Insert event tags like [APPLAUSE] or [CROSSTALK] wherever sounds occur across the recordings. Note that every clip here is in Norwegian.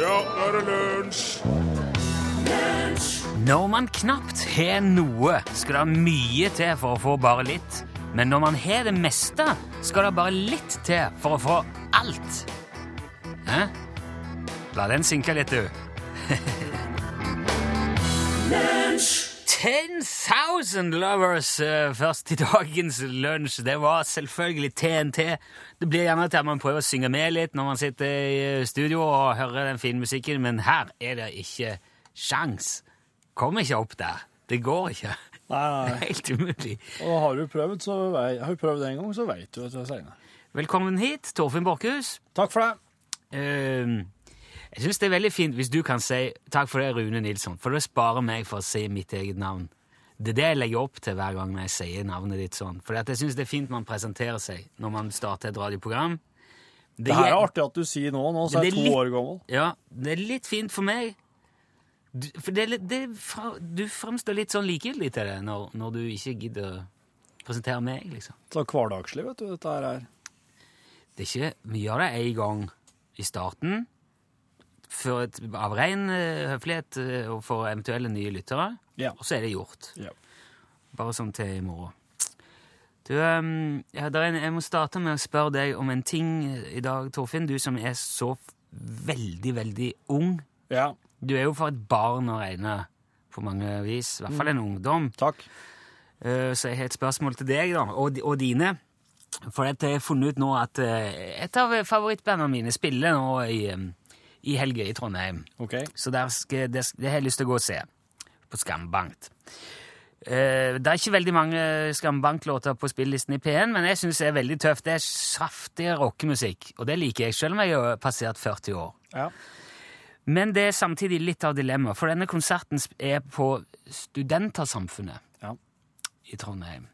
Ja, nå er det lunsj! Når man knapt har noe, skal det mye til for å få bare litt. Men når man har det meste, skal det bare litt til for å få alt. Hæ? La den synke litt, du. [LAUGHS] 10,000 lovers uh, først i [LAUGHS] dagens lunsj. Det var selvfølgelig TNT. Det blir gjerne til at man prøver å synge med litt når man sitter i eh, studio og hører den fine musikken, men her er det ikke sjans. Kom ikke opp der. Det går ikke. Nei, Det nei. er [LAUGHS] helt umulig. Og har du prøvd, så vei, har du prøvd en gang, så veit du at det er senere. Velkommen hit, Torfinn Borchhus. Takk for det. Ehm, jeg syns det er veldig fint hvis du kan si takk for det, Rune Nilsson, for det sparer meg for å si mitt eget navn. Det er det jeg legger opp til hver gang jeg sier navnet ditt sånn. For jeg syns det er fint man presenterer seg når man starter et radioprogram. Det her er artig at du sier nå, nå så Det er jeg litt- to år gammel. Ja, det er litt fint for meg. Du, for det, det, du fremstår litt sånn likegyldig til det når, når du ikke gidder å presentere meg, liksom. Så hverdagslig, vet du, dette her er. Det er ikke Vi gjør det en gang i starten, et, av ren eh, høflighet eh, og for eventuelle nye lyttere, Ja. og så er det gjort. Ja. Bare sånn til i morgen. Du, um, ja, en, jeg må starte med å spørre deg om en ting i dag, Torfinn. Du som er så veldig, veldig ung. Ja, Du er jo for et barn å regne på mange vis. I hvert fall en ungdom. takk. Uh, Så jeg har et spørsmål til deg, da, og, og dine. For jeg har funnet ut nå at eh, et av favorittbandene mine spiller nå i, eh, i helga i Trondheim. Okay. Så der skal, det, det har jeg lyst til å gå og se. På Skambankt. Uh, det er ikke veldig mange Skambank-låter på spillelisten i P1, men jeg syns det er veldig tøft. Det er saftig rockemusikk, og det liker jeg, selv om jeg har passert 40 år. Ja. Men det er samtidig litt av dilemma, for denne konserten er på Studentersamfunnet Ja. i Trondheim.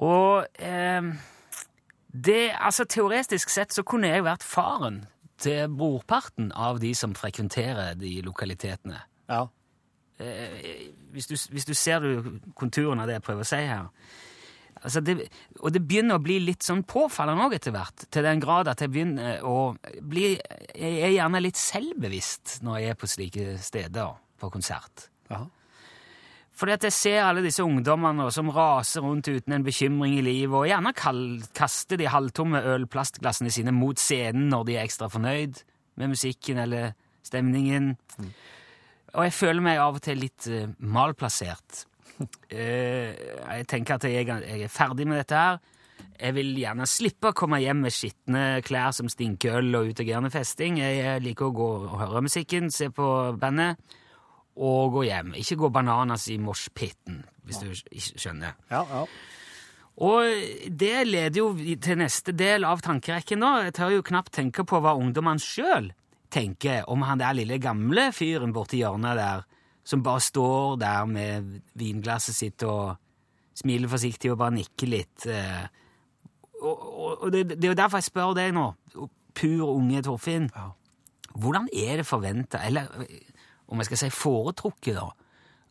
Og eh, det, altså teoretisk sett så kunne jeg vært faren til brorparten av de som frekventerer de lokalitetene. Ja. Eh, hvis, du, hvis du ser du konturen av det jeg prøver å si her. Altså det, og det begynner å bli litt sånn påfallende òg etter hvert, til den grad at jeg begynner å bli Jeg er gjerne litt selvbevisst når jeg er på slike steder på konsert. Ja. Fordi at jeg ser alle disse ungdommene som raser rundt uten en bekymring i livet, og gjerne kaster de halvtomme ølplastglassene sine mot scenen når de er ekstra fornøyd med musikken eller stemningen. Og jeg føler meg av og til litt uh, malplassert. Uh, [LAUGHS] jeg tenker at jeg, jeg er ferdig med dette her. Jeg vil gjerne slippe å komme hjem med skitne klær som stinker øl og utagerende festing. Jeg liker å gå og høre musikken, se på bandet og gå hjem. Ikke gå bananas i moshpiten, hvis du skjønner. Ja, ja. Og det leder jo til neste del av tankerekken nå. Jeg tør jo knapt tenke på hva ungdommene sjøl tenker om han der lille gamle fyren borti hjørnet der, som bare står der med vinglasset sitt og smiler forsiktig og bare nikker litt. eh. Og, og, og det, det er jo derfor jeg spør deg nå, pur unge Torfinn. Ja. Hvordan er det forventa, eller om jeg skal si foretrukket, da,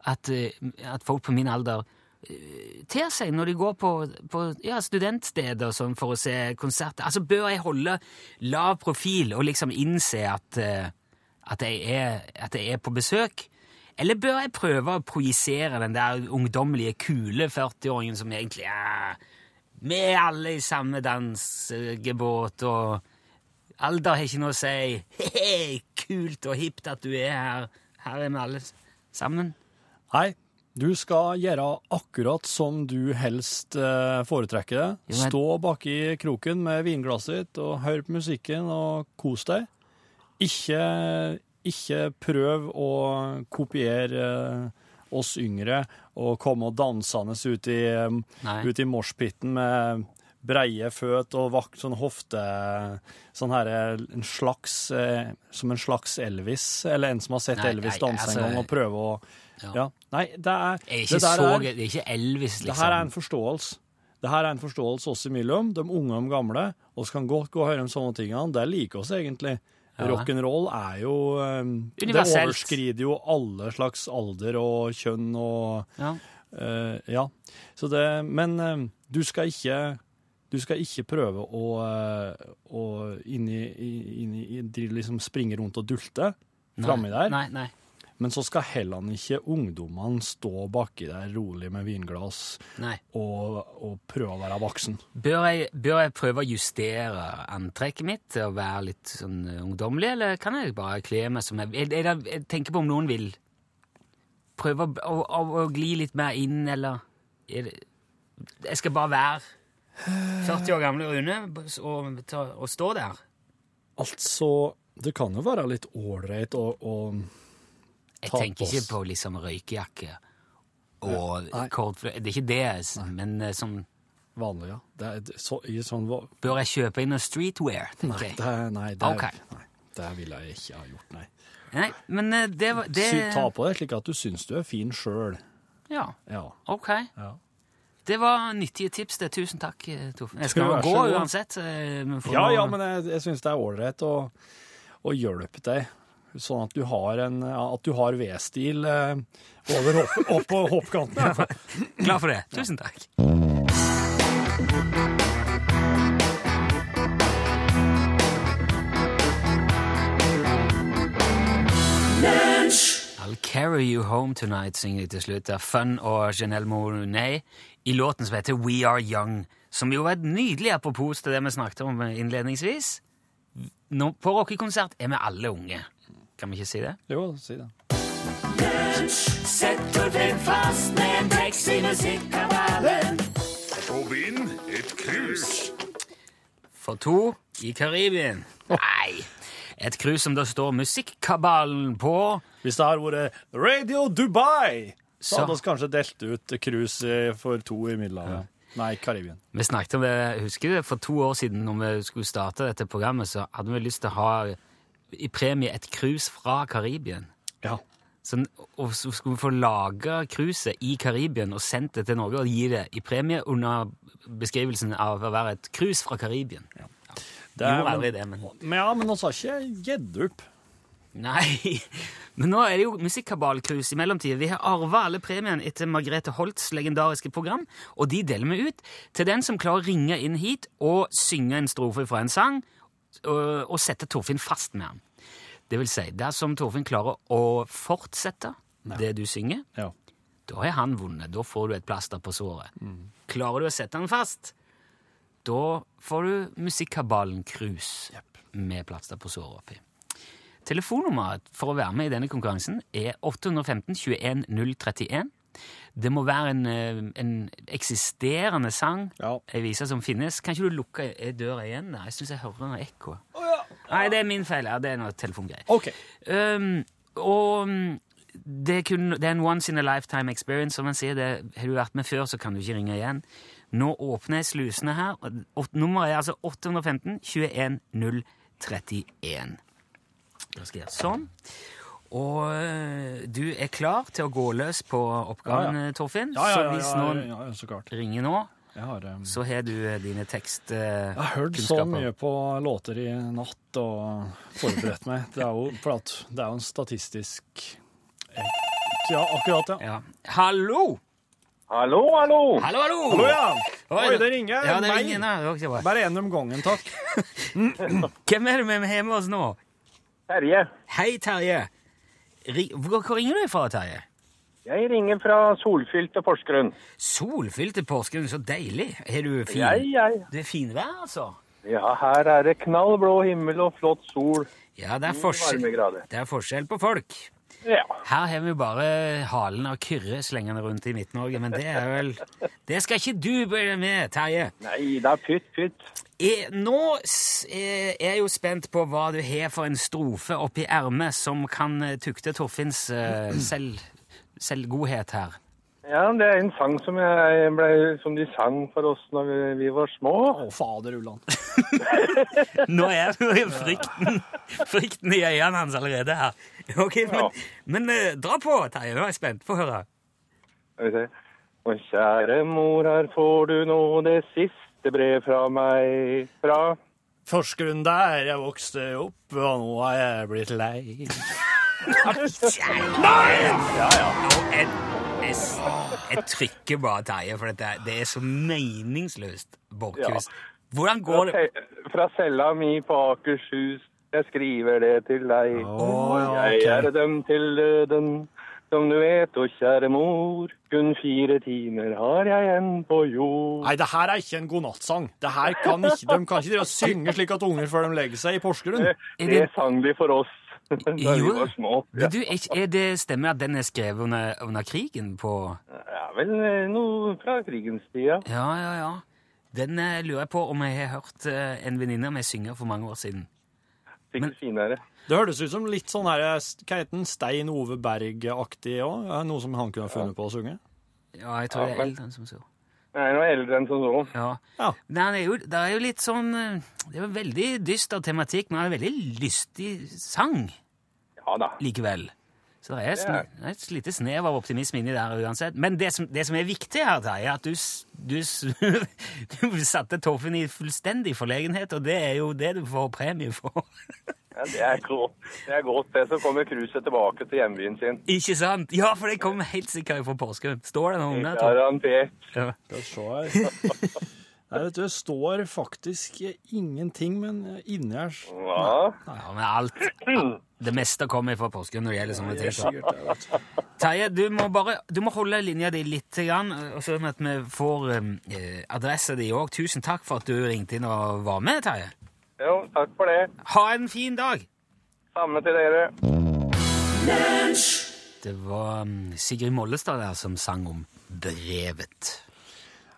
at, eh, at folk på min alder eh, ter seg når de går på, på ja, studentsteder sånn, for å se konserter? Altså, Bør jeg holde lav profil og liksom innse at, eh, at, jeg er, at jeg er på besøk? Eller bør jeg prøve å projisere den der ungdommelige, kule 40-åringen som egentlig er er alle i samme dansgebåt, og alder har ikke noe å si. [LAUGHS] He-he, kult og hipt at du er her. Her er vi alle sammen. Nei, du skal gjøre akkurat som du helst eh, foretrekker det. Jo, men- Stå baki kroken med vinglasset ditt og hør på musikken og kos deg. Ikke, ikke prøv å kopiere eh, oss yngre og komme og dansende ut i, Nei. ut i moshpiten med breie føt og vakt sånn hofte Sånn her en slags eh, Som en slags Elvis, eller en som har sett Nei, Elvis danse altså- en gang og prøve å Ja. ja. Nei, det er Jeg er det ikke, så, er, det er ikke Elvis, liksom. det her er en liksom. forståelse. Det her er en forståelse oss imellom, de unge og de gamle. Vi kan godt gå og høre om sånne tingene. Det liker oss egentlig. Ja. Rock'n'roll er jo um, Det overskrider jo alle slags alder og kjønn og Ja. Uh, Ja. Så det Men eh, du skal ikke du skal ikke prøve å, eh, å inni, inni, liksom springe rundt og dulte framme der. Nei, nei. Men så skal heller ikke ungdommene stå baki der rolig med vinglass og, og prøve å være voksen. Bør jeg, bør jeg prøve å justere antrekket mitt og være litt sånn ungdommelig, eller kan jeg bare kle meg som jeg vil? Jeg, jeg, jeg tenker på om noen vil prøve å, å, å, å gli litt mer inn, eller er det, Jeg skal bare være 40 år gamle Rune og, og stå der. Altså, det kan jo være litt ålreit å, å Jeg tenker ikke på liksom røykejakke og Nei. Det er ikke det, men eh, sånn vanlig, ja. Det er, så, i sånn, Bør jeg kjøpe inn noe streetwear? nei, det, er- nei, det, er- Ok. nei, det ville jeg ikke ha gjort, nei. Nei, men eh, det var det, ta på deg slik at du syns du er fin sjøl. Ja, Ja. ok. ja. Det var nyttige tips. det. Tusen takk, eh, Torfinn. Jeg skal gå uansett. eh, Ja, ja, men jeg, jeg syns det er ålreit å, å hjelpe deg, sånn at du har en At du har V-stil eh, over hopp, opp på hoppkanten. [LAUGHS] Glad for det. Tusen takk. I'll carry you home tonight, synger de til slutt. Det er Fun og Janelle Monet i låten som heter We Are Young, som jo var et nydelig apropos til det vi snakket om innledningsvis. Nå, på rockekonsert er vi alle unge. Kan vi ikke si det? Jo, si det. Sett Torfinn fast med en tekst i musikkkanalen. På et krus. For to i Karibien. Nei, et cruise som det står Musikkabalen på. Hvis det har vært Radio Dubai, så, Så- hadde vi kanskje delt ut cruise for to i Middelhavet. Nei, Karibien. Vi snakket om det, husker du, for to år siden når vi skulle starte dette programmet, så hadde vi lyst til å ha i premie et cruise fra Karibien. Ja. Så, og så skulle vi få laga cruiset i Karibien og sendt det til Norge og gi det i premie under beskrivelsen av å være et cruise fra Karibien. Det er- jo aldri det, men Men ja, men han sa ikke gjeddup. Nei, [LAUGHS] men nå er det jo musikkabalkrus i mellomtida. Vi har arva alle premiene etter Margrethe Holts legendariske program, og de deler vi ut til den som klarer å ringe inn hit og synge en strofe fra en sang, og, og sette Torfinn fast med han. Det vil si, dersom Torfinn klarer å fortsette det du synger, Ja. da har han vunnet. Da får du et plaster på såret. Klarer du å sette han fast, da får du Musikkabalen Cruise med plaster på såret oppi. Telefonnummeret for å være med i denne konkurransen er 815 21 031. Det må være en, eh, en eksisterende sang, Ja. ei vise som finnes. Kan ikke du lukke døra igjen? der? Jeg syns jeg hører noe ekko. Nei, det er min feil. Ja, det er noe telefongreier. Okay. Um, og det er, kun, det er en once in a lifetime experience, som man sier. Det, har du vært med før, så kan du ikke ringe igjen. Nå åpner jeg slusene her. Nummeret er altså 815 21 031. Da skal jeg gjøre sånn. Og øh, du er klar til å gå løs på oppgaven, Ja, Torfinn? Ja, ja, Så ja, hvis ja, noen så ringer nå, har, um, så har du dine tekstkunnskaper. jeg har hørt så mye på låter i natt og forberedt meg. Det er jo, for at det er jo en statistisk Ja, akkurat. Ja. Hallo! Hallo, hallo! Hallo, hallo! Hallo, ja! Oi, Oi, det ringer. Ja, det ringer. Nei, det var. Bare én om gangen, takk. [CLEARS THROAT] Hvem er det vi har med oss nå? Terje. Hei, Terje. Hvor, hvor ringer du fra, Terje? Jeg ringer fra solfylte Porsgrunn. Solfylte Porsgrunn, så deilig. Er du fin? Jeg, jeg. Det er finvær, altså? Ja, her er det knallblå himmel og flott sol. Ja, det er, forskjell, det er forskjell på folk. Ja. Her har vi bare halen av Kyrre slengende rundt i Midt-Norge, men det er vel Det skal ikke du bøye med, Terje. Nei da, pytt, pytt. Eh, Nå eh, er jeg jo spent på hva du har for en strofe oppi ermet som kan tukte Torfinns eh, selv, selvgodhet her. Ja, det er en sang som, jeg ble, som de sang for oss når vi, vi var små. Å, fader ulland. [LAUGHS] Nå er frykten, frykten i øynene hans allerede her. Ok, Men, Ja. men eh, dra på, Terje. Nå er jeg spent. Få høre. Og kjære mor, her får du nå det siste brev fra meg. Fra Forskeren der jeg vokste opp, og nå er jeg blitt lei. [LAUGHS] Nei! Og jeg, jeg, jeg trykker bare Terje, for dette, det er så meningsløst, Borchhus. Hvordan går det? fra cella mi på Akershus. jeg skriver det til deg. Oh, ja, Jeg er dømt til døden, som du vet, og kjære mor. Kun fire timer har jeg igjen på jord. Nei, det her er ikke en godnattsang. Det her kan ikke, de kan ikke drive og synge slik at unger før de legger seg i Porsgrunn. Det, det sang de for oss da vi var små. Ja. du, er, er det stemmer at den er skrevet under, under krigen på Ja, vel eh, noe fra krigens tid, ja. Ja, ja, ja. Den eh, lurer jeg på om jeg har hørt eh, en venninne av meg synge for mange år siden. Sikkert finere. Det hørtes ut som litt sånn her, hva heter den, Stein Ove Berg-aktig òg? Noe som han kunne ha funnet på å synge? Ja, jeg tror Ja, det er Elton som så. Jeg er noe eldre enn som så. Ja. Ja. Det, er jo, det er jo litt sånn eh, Det er jo veldig dyster tematikk, men det er veldig lystig sang Ja da. likevel. Så det er, Det sn- det er et lite snev av optimisme inni der uansett. Men det som, det som er viktig her, Terje, er at du, du, [LAUGHS] du satte Torfinn i fullstendig forlegenhet, og det er jo det du får premie for. [LAUGHS] Ja, det er godt. Det er godt, det. Så kommer cruiset tilbake til hjembyen sin. Ikke sant? Ja, for det kommer helt sikkert fra Porsgrunn. Står det noe om det? Torfinn? Garantert. Ja. Her. [LAUGHS] Nei, vet du, det står faktisk ingenting, men inni her s- Ja. ja, men alt Det meste kommer fra Porsgrunn når det gjelder sånne ting. er. Terje, du må bare du må holde linja di litt, grann, sånn at vi får eh, adressa di òg. Tusen takk for at du ringte inn og var med, Terje. Jo, takk for det. Ha en fin dag! Samme til dere. Det var mm, Sigrid Mollestad der som sang om brevet.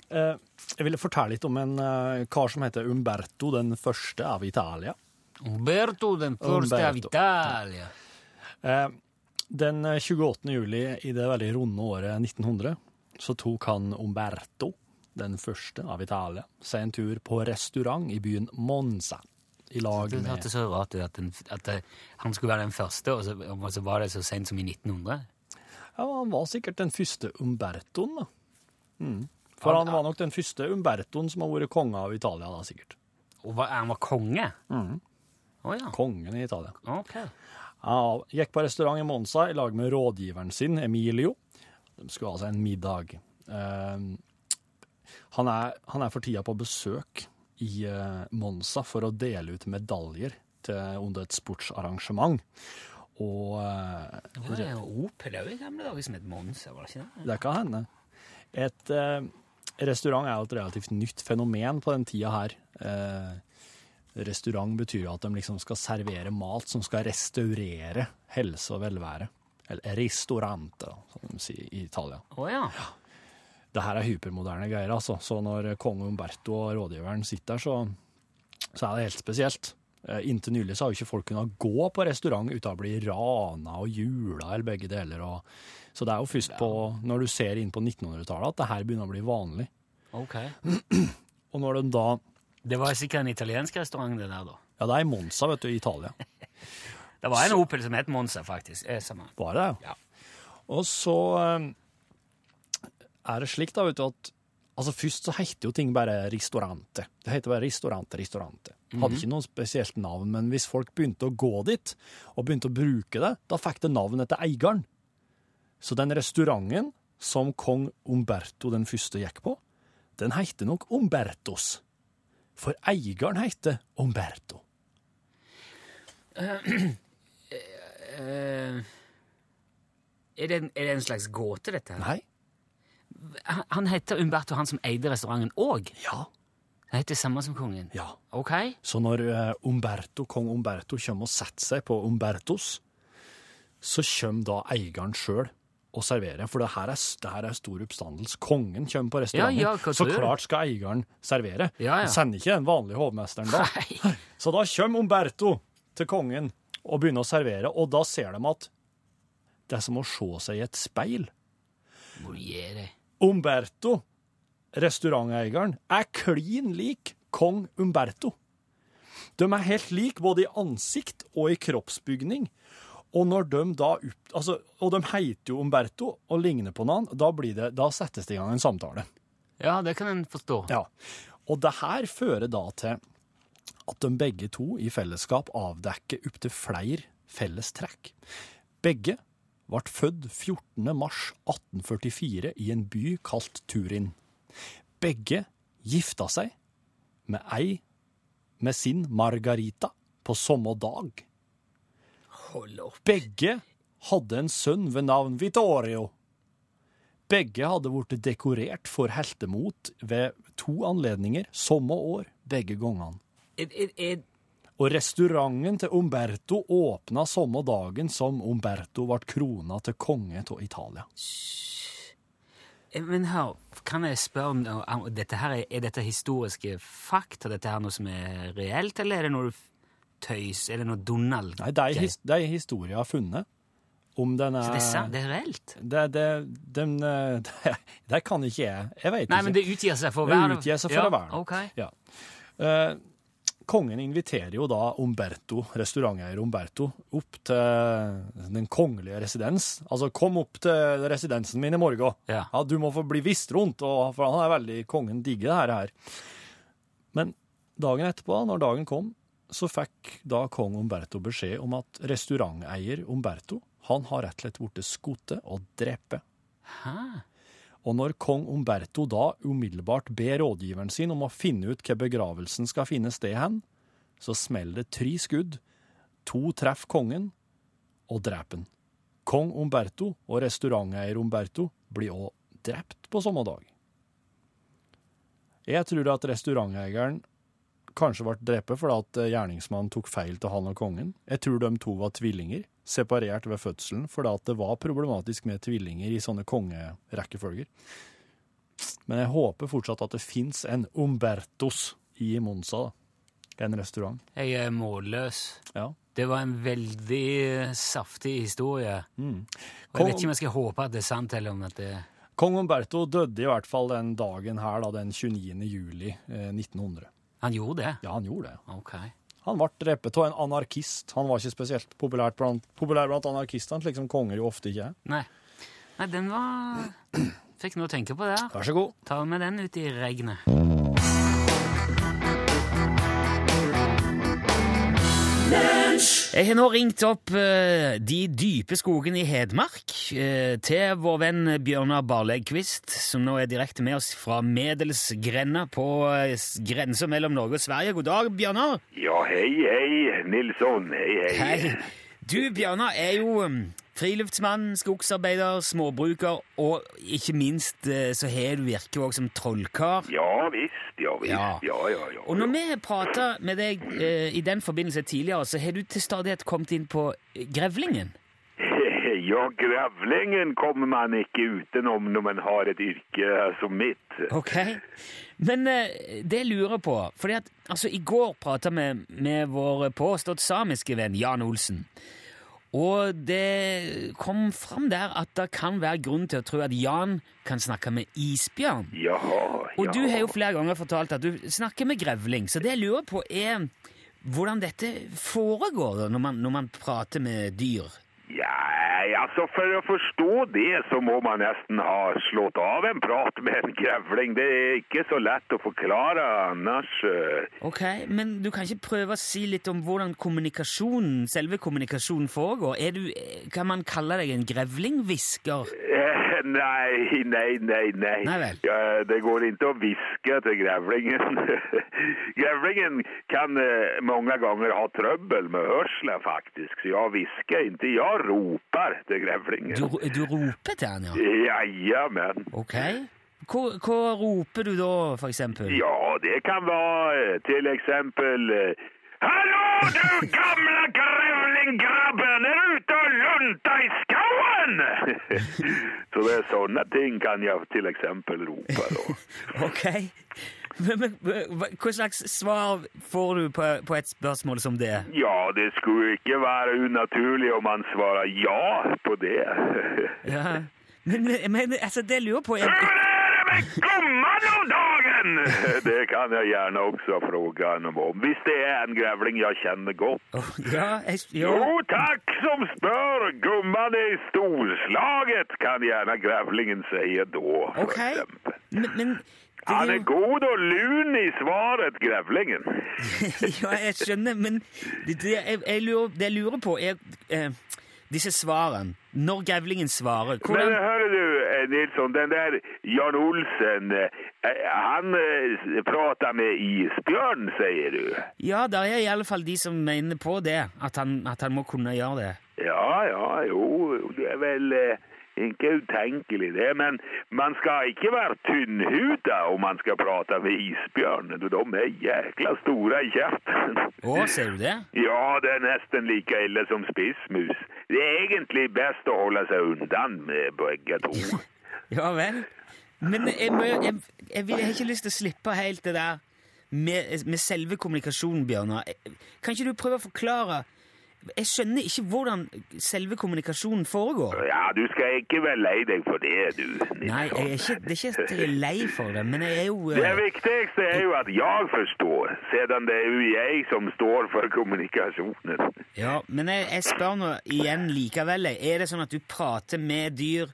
Eh, Jeg ville fortelle litt om en eh, kar som heter Umberto den første av Italia. Umberto den første av Italia. Eh, Den 28. juli i det veldig runde året 1900 så tok han Umberto, den første av Italia, seg en tur på restaurant i byen Monza. I lag Det med hørtes så rart ut at, den, at han skulle være den første, og så, og så var det så sent som i 1900. Ja, han var sikkert den første Umbertoen, da. Mm. For han var nok den første Umbertoen som har vært konge av Italia, da, sikkert. Og hva, han var konge? Å ja. Kongen i Italia. Okay. Han gikk på restaurant i Monza i lag med rådgiveren sin, Emilio. De skulle ha seg en middag. Uh, han, er, han er for tida på besøk i uh, Monza for å dele ut medaljer til, under et sportsarrangement. Og uh, Det var jo opera i gamle dager som het Monza, var det ikke det? det kan hende. Et eh, restaurant er et relativt nytt fenomen på den tida her. Eh, restaurant betyr jo at de liksom skal servere mat som skal restaurere helse og velvære. Eller ristorante, som de sier i Italia. Å ja. Det her er hypermoderne greier, altså. Så når kong Umberto og rådgiveren sitter der, så, så er det helt spesielt. Eh, Inntil nylig så har jo ikke folk kunnet gå på restaurant uten å bli rana og jula eller begge deler. Og, så det er jo først på, når du ser inn på 1900-tallet at det her begynner å bli vanlig. Ok. Og når de da Det var sikkert en italiensk restaurant, det der, da. Ja, det er i Monza, vet du, i Italia. [LAUGHS] Det var en Opel som het Monza, faktisk. Eh. Var det? Ja. Og så eh, er det slik, da, vet du, at Altså Først så heter jo ting bare ristorante. Det heter bare ristorante, ristorante. Hadde ikke noe spesielt navn, men hvis folk begynte å gå dit, og begynte å bruke det, da fikk det navn etter eieren. Så den restauranten som kong Umberto den første gikk på, den heter nok Umbertos. For eieren heter Umberto. Eh, er, det en, er det en slags gåte, dette? her? Nei? Han, han heter Umberto, han som eide restauranten òg? Ja. Han heter samme som kongen? Ja. Ok. Så når eh, Umberto, kong Umberto kommer og setter seg på Umbertos, så kommer da eieren sjøl og serverer. For det her er, det her er stor oppstandelse. Kongen kommer på restauranten, Ja, ja, så klart skal eieren servere. Ja. Han sender ikke den vanlige hovmesteren da. Nei. Så da kommer Umberto til kongen og begynner å servere, og da ser de at det er som å se seg i et speil. Hvor du det? Umberto, restauranteieren, er klin lik kong Umberto. De er helt lik både i ansikt og i kroppsbygning. Og når de da opp, altså, og de heter jo Umberto og ligner på noen, da, blir det, da settes det i gang en samtale. Ja, det kan en forstå. Ja. Og det her fører da til at de begge to i fellesskap avdekker opptil flere felles trekk. Begge ble født 14. mars 1844 i en by kalt Turin. Begge gifta seg med ei med sin Margarita på samme dag. Hold opp. Begge hadde en sønn ved navn Vittorio. Begge hadde blitt dekorert for heltemot ved to anledninger samme år, begge gangene. Og restauranten til Umberto åpna samme dagen som Umberto ble krona til konge av Italia. Eh, men hør, kan jeg spørre om, om dette her er, dette historiske fakta? Dette her noe som er reelt, eller er det noe tøys? Er det noe Donald? Nei, det er, his, det er historien jeg har funnet. Om den er Så det er, sant, det er reelt? det, det, den, eh, [LAUGHS] det, det kan ikke jeg. Jeg vet Nei, ikke. men det utgir seg for å være Det utgir seg for ja, å være det. ok. Ja. Eh, kongen inviterer jo da Umberto, restauranteier Umberto, opp til den kongelige residens. Altså, kom opp til residensen min i morgen. Ja. du må få bli visst rundt, og, for han er veldig kongen digger det her. her. Men dagen etterpå, når dagen kom, så fikk da kong Umberto beskjed om at restauranteier Umberto, han har rett og slett blitt skutt og drept. Og når kong Umberto da umiddelbart ber rådgiveren sin om å finne ut hvor begravelsen skal finne sted hen, så smeller det tre skudd. To treffer kongen og dreper han. Kong Umberto og restauranteier Umberto blir òg drept på samme dag. Jeg tror at restauranteieren kanskje ble drept fordi at gjerningsmannen tok feil til han og kongen. Jeg tror de to var tvillinger, separert ved fødselen, fordi at det var problematisk med tvillinger i sånne kongerekkefølger. Men jeg håper fortsatt at det fins en Umbertos i Monza, da. En restaurant. Jeg er målløs. Ja. Det var en veldig saftig historie. Mm. Og jeg vet ikke om jeg skal håpe at det er sant, eller om at det Kong Umberto døde i hvert fall den dagen her, da, den 29. juli eh, 1900. Han gjorde det? Ja, han gjorde det. Ok. Han ble drept av en anarkist. Han var ikke spesielt populær blant, populær blant anarkistene, slik som konger jo ofte ikke er. Nei. Nei, den var Fikk noe å tenke på der. Vær så god. Ta med den ut i regnet. Jeg har nå ringt opp uh, de dype skogene i Hedmark uh, til vår venn Bjørnar Barlegkvist, som nå er direkte med oss fra Medelsgrenda på uh, grensa mellom Norge og Sverige. God dag, Bjørnar. Ja, hei, hei, Nilsson. Hei, hei. Hei. Du, Bjørnar, er jo um, friluftsmann, skogsarbeider, småbruker, og ikke minst uh, så har du virke òg som trollkar. Ja visst, ja visst. Ja. Ja, ja, ja. Og når vi prata med deg eh, i den forbindelse tidligere, så har du til stadighet kommet inn på eh, grevlingen. [LAUGHS] Ja, grevlingen kommer man ikke utenom når man har et yrke som mitt. Ok. Men eh, det lurer på fordi at, altså, I går prata vi med vår påstått samiske venn Jan Olsen. Og det kom fram der at det kan være grunn til å tro at Jan kan snakke med isbjørn. Ja, ja. Og du har jo flere ganger fortalt at du snakker med grevling, så det jeg lurer på er hvordan dette foregår når man, når man prater med dyr. Ja, altså for å forstå det så må man nesten ha slått av en prat med en grevling. Det er ikke så lett å forklare annars. eh. Ok, Men du kan ikke prøve å si litt om hvordan kommunikasjonen, selve kommunikasjonen foregår? Er du, kan man kalle deg en grevlinghvisker? Eh, Nei, nei, nei, nei. Nei. Ja, det går ikke å viske til grevlingen. [LAUGHS] grevlingen kan eh, mange ganger ha trøbbel med hørselen faktisk, så jeg visker ikke, jeg roper til grevlingen. Du, du roper til han, ja? Jajamän. Ok. Hva, hva roper du da, for eksempel? Ja, det kan være eh, til eksempel eh, Hallo, du gamle grevlinggrabben! Er du ute og lunter i skauen? [LAUGHS] Så det er sånne ting kan jeg til eksempel rope da. [LAUGHS] Ok. Hva slags svar får du på, på et spørsmål som det? Ja, det skulle ikke være unaturlig om man svarer ja på det. [LAUGHS] Ja. Men, men altså, det lurer på jeg... Hur er det med gumman om dagen? Det kan jeg gjerne også fråge henne om, hvis det er en grevling jeg kjenner godt. Ja, jeg, Jo, ja. takk som spør. Gumman er storslaget, kan gjerne grevlingen si da, Okay. Ok. Men, men det Han er god og lun i svaret, grevlingen. [LAUGHS] Ja, jeg skjønner, men det, det, jeg, jeg lurer, det jeg lurer på, er eh, disse svarene. Når grevlingen svarer Men hvordan, hører du, eh, Nilsson, den der Jan Olsen, eh, han eh, prater med isbjørn, sier du? Ja, det er i alle fall de som mener på det, at han, at han må kunne gjøre det. Ja, ja, jo, det er vel eh, ikke utenkelig det, men man skal ikke være tynnhuda om man skal prate med isbjørn. De er jækla store i kjeften. Å, ser du det? Ja, det er nesten like ille som spissmus. Det er egentlig best å holde seg undan med begge to. Ja vel. Men jeg, må, jeg, jeg, jeg har ikke lyst til å slippe helt det der med, med selve kommunikasjonen, Bjørnar. Kan ikke du prøve å forklare Jeg skjønner ikke hvordan selve kommunikasjonen foregår. Ja, du skal ikke være lei deg for det, du. Nilsson. Nei, jeg er ikke, det er ikke at jeg er lei for det, men jeg er jo Det eh, viktigste er jo at jeg forstår, siden det er jo jeg som står for kommunikasjonen. Ja, men jeg, jeg spør nå igjen likevel. Er det sånn at du prater med dyr,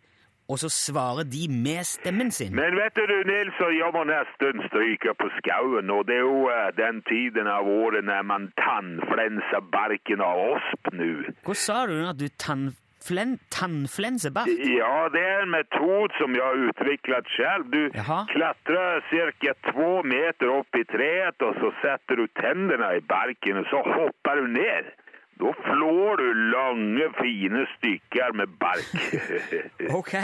og så svarer de med stemmen sin? Men vet du, Nilsson, jeg må nesten stryke på skauen, og det er jo eh, den tiden av året når man tannflenser barken av osp nå. Hva sa du nå? At du tannflen, tannflenser bark? Ja, det er en metod som jeg har utviklet selv. Du Jaha. klatrer ca. to meter opp i treet, og så setter du tennene i barken, og så hopper du ned. Da flår du lange, fine stykker med bark. [LAUGHS] Ok.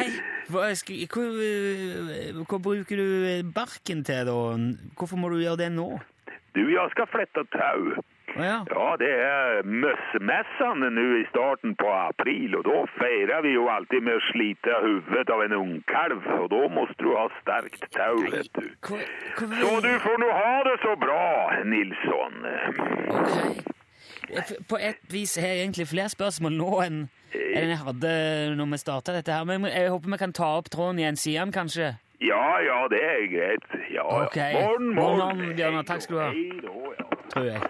Hva, skal, hva, eh, hva bruker du barken til, da? Hvorfor må du gjøre det nå? du, jeg skal flette tau. Ja. Ja, det er møssemessene nå i starten på april, og da feirer vi jo alltid med å slite hodet av en ungkalv, og da må du ha sterkt tau, vet du. Hva, hva, Så du får nå ha det så bra, Nilsson. Ok. På et vis har jeg egentlig flere spørsmål nå enn enn jeg hadde når vi starta dette her. Men jeg håper vi kan ta opp tråden igjen siden, kanskje? Ja, ja, det er greit. Ja, ja. Ok. Morgen, Morgen, morgen. morgen, Bjørnar. Takk skal du ha. Hei ja. Tror jeg.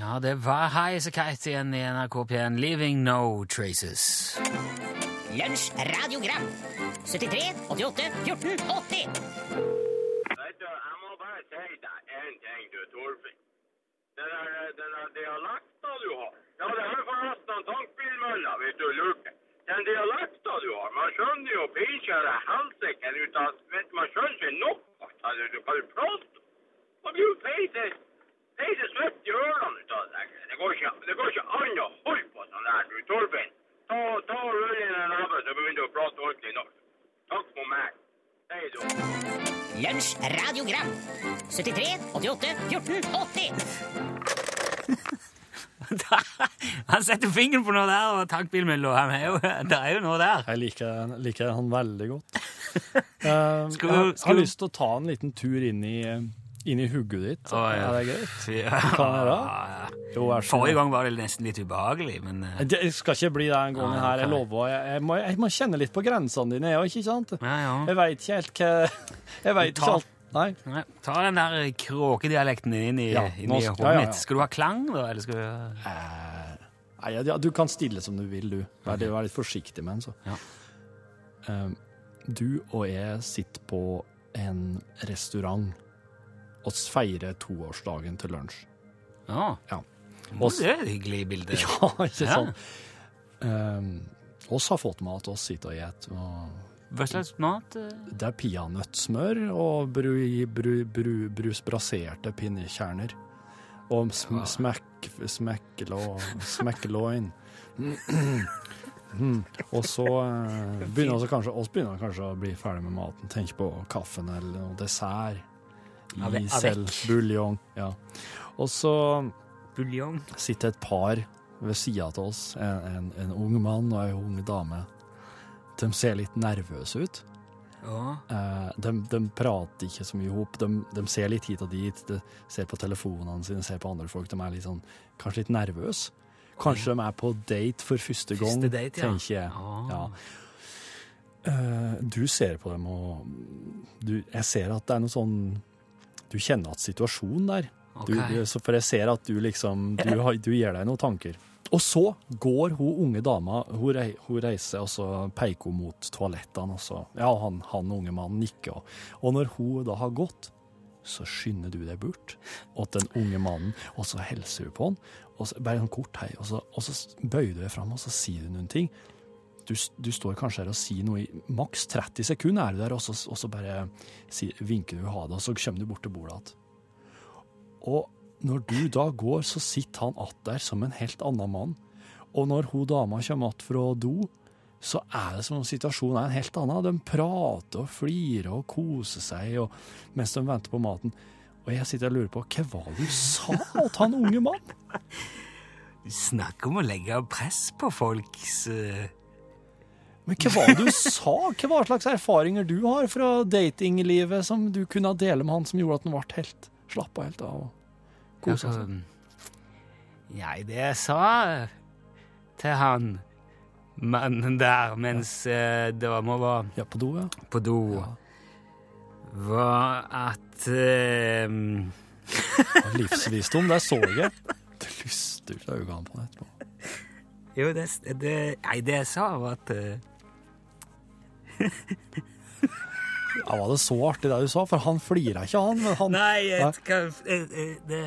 Ja, det var Highasakite igjen i NRK P1. 'Leaving No Traces'. Lunsj radiogram 73 88 14 80 Vet du, jeg må bare si deg en ting, du, Torfinn. Den der, der dialekta du har Ja, det er forresten en tankbilmølla, hvis du lurte. Den dialekta du har, man skjønner jo pinkjære helsike ut av vet, Man skjønner ikke nok hva det du, hva prate. Man blir jo feite feite svett i ørene ut av det. Det går ikke, det går ikke an å holde på sånn der, du, Torfinn. Ta, ta og rull inn en neve, så begynner du å prate ordentlig norsk. Takk for meg. Hei da. Lunsj radiogram 73 88 14 80 Han setter fingeren på noe der, og takk er jo, [LAUGHS] det er jo noe der. Jeg liker, liker han veldig godt. Uh, [LAUGHS] Skal jeg vi- har- skal har vi- lyst til å ta en liten tur inn i, inn i hugget ditt. Å, ja. [LAUGHS] Er det greit? Ja. Kan jeg da? Ja. Jo, vær så. Forrige gang var det nesten litt ubehagelig, men eh, Det skal ikke bli det en gang her, jeg lover. Jeg, jeg, må, jeg må kjenne litt på grensene dine, jeg òg, ikke sant? ja, ja. Jeg veit ikke helt hva [LAUGHS] Jeg veit ikke alt Nei. Nei, ta den der kråkedialekten din inn i, Ja, inn i skal- ja, ja. Skal du ha klang, da? Eller skal du Nei, ja, Du kan stille som du vil, du. Vær, vær litt forsiktig med den, så. Ja. Um, du og jeg sitter på en restaurant og feirer toårsdagen til lunsj. Ja. Ja. Oss, det er et hyggelig bilde. [LAUGHS] Ja, ikke Ja. sant? Um, oss har fått mat, oss sitter og spiser. Hva slags mat? eh? Det er peanøttsmør og bru, bru, bru, brusbraserte pinnekjerner. Og sm smekk, smekkelå, smekkeloin. Mm. Og så eh, begynner vi kanskje, kanskje å bli ferdig med maten. Tenke på kaffen eller noe dessert. Eller avec. buljong. Ja. Og så Buljong? sitter et par ved sida av oss, en, en, en ung mann og ei ung dame. De ser litt nervøse ut. Ja. Eh, de, de prater ikke så mye ihop. De, de ser litt hit og dit. De ser på telefonene sine, ser på andre folk. De er litt sånn, kanskje litt nervøse. Kanskje de er på date for første gang, Første date, ja. tenker jeg. Ah. Ja. Eh, du ser på dem, og du, jeg ser at det er noe sånn Du kjenner at situasjonen der. Du, du, for jeg ser at du liksom Du, [LAUGHS] du gir deg noen tanker. Og så går hun unge dama Hun, reiser, og så peker hun mot toalettene. Og så, ja, han, han unge mannen nikker. Og, når hun da har gått, så skynder du deg bort til den unge mannen, og så hilser du på han. Og så, bare en kort hei, og så, og så bøyer du deg fram og så sier du noen ting. Du, du står kanskje her og sier noe i maks 30 sekunder, er du der, og så, og så bare si, vinker du ha det, og så kommer du bort til bordet igjen. Og når du da går, så sitter han att der som en helt annen mann. Og når hun dama kommer att fra do, så er det som om situasjonen er en helt annen. De prater og flirer og koser seg og, mens de venter på maten. Og jeg sitter og lurer på hva var det du sa til han unge mann? Snakk om å legge press på folks eh, Men hva var det du sa? Hva slags erfaringer du har fra datinglivet som du kunne dele med han som gjorde at han ble helt slappa helt av og kosa altså, seg? Nei, det jeg sa til han mannen der mens ja. det var Ja, på do, ja. på do, Ja. var at eh, Livsvisdom, det så jeg. Det lyste ut av øynene på det etterpå. Jo, det, det Nei, det jeg sa, var at eh, Ja, Var det så artig det du sa? For han flira ikke, han. Han Nei, Nei. jeg eh, eh, det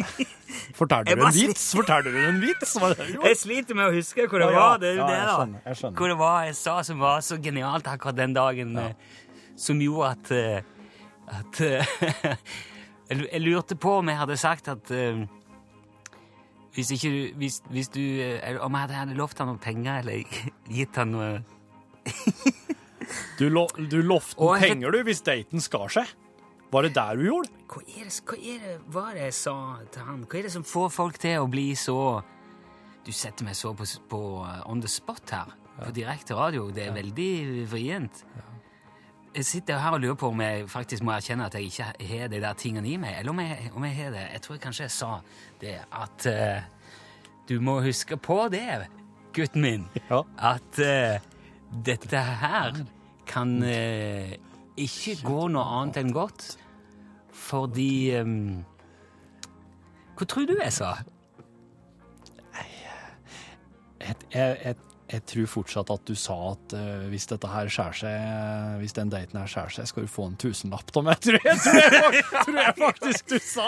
[LAUGHS] Fortalte du en vits? Fortalte du en vits? Jeg sliter med å huske hvor det var. Det er jo det, da. skjønner, jeg skjønner. Hvor det var jeg sa som var så genialt akkurat den dagen, ja. som gjorde at eh, At eh, [LAUGHS] jeg lurte på om jeg hadde sagt at eh, hvis ikke du hvis, hvis du eh, Om jeg hadde lovt han noen penger, eller [LAUGHS] gitt han noe [LAUGHS] Du, lo, du lovte Og jeg- penger, du, hvis daten skar seg. Var det der du gjorde? Hva er det, hva er det, hva er det jeg sa til han? Hva er det som får folk til å bli så Du setter meg så på, på uh, on the spot her, på direkte radio. Det er veldig vrient. Jeg sitter her og lurer på om jeg faktisk må erkjenne at jeg ikke har de der tingene i meg, eller om jeg, om jeg har det. Jeg tror kanskje jeg sa det at eh, du må huske på det, gutten min, Ja. at eh, dette her kan eh, ikke gå noe annet enn godt, fordi um, Hva tror du jeg sa? Jeg, jeg, jeg, jeg tror fortsatt at du sa at uh, hvis dette her skjærer seg, hvis den daten her skjærer seg, skal du få en tusenlapp av meg. Tror, jeg, tror, jeg, tror jeg faktisk du sa.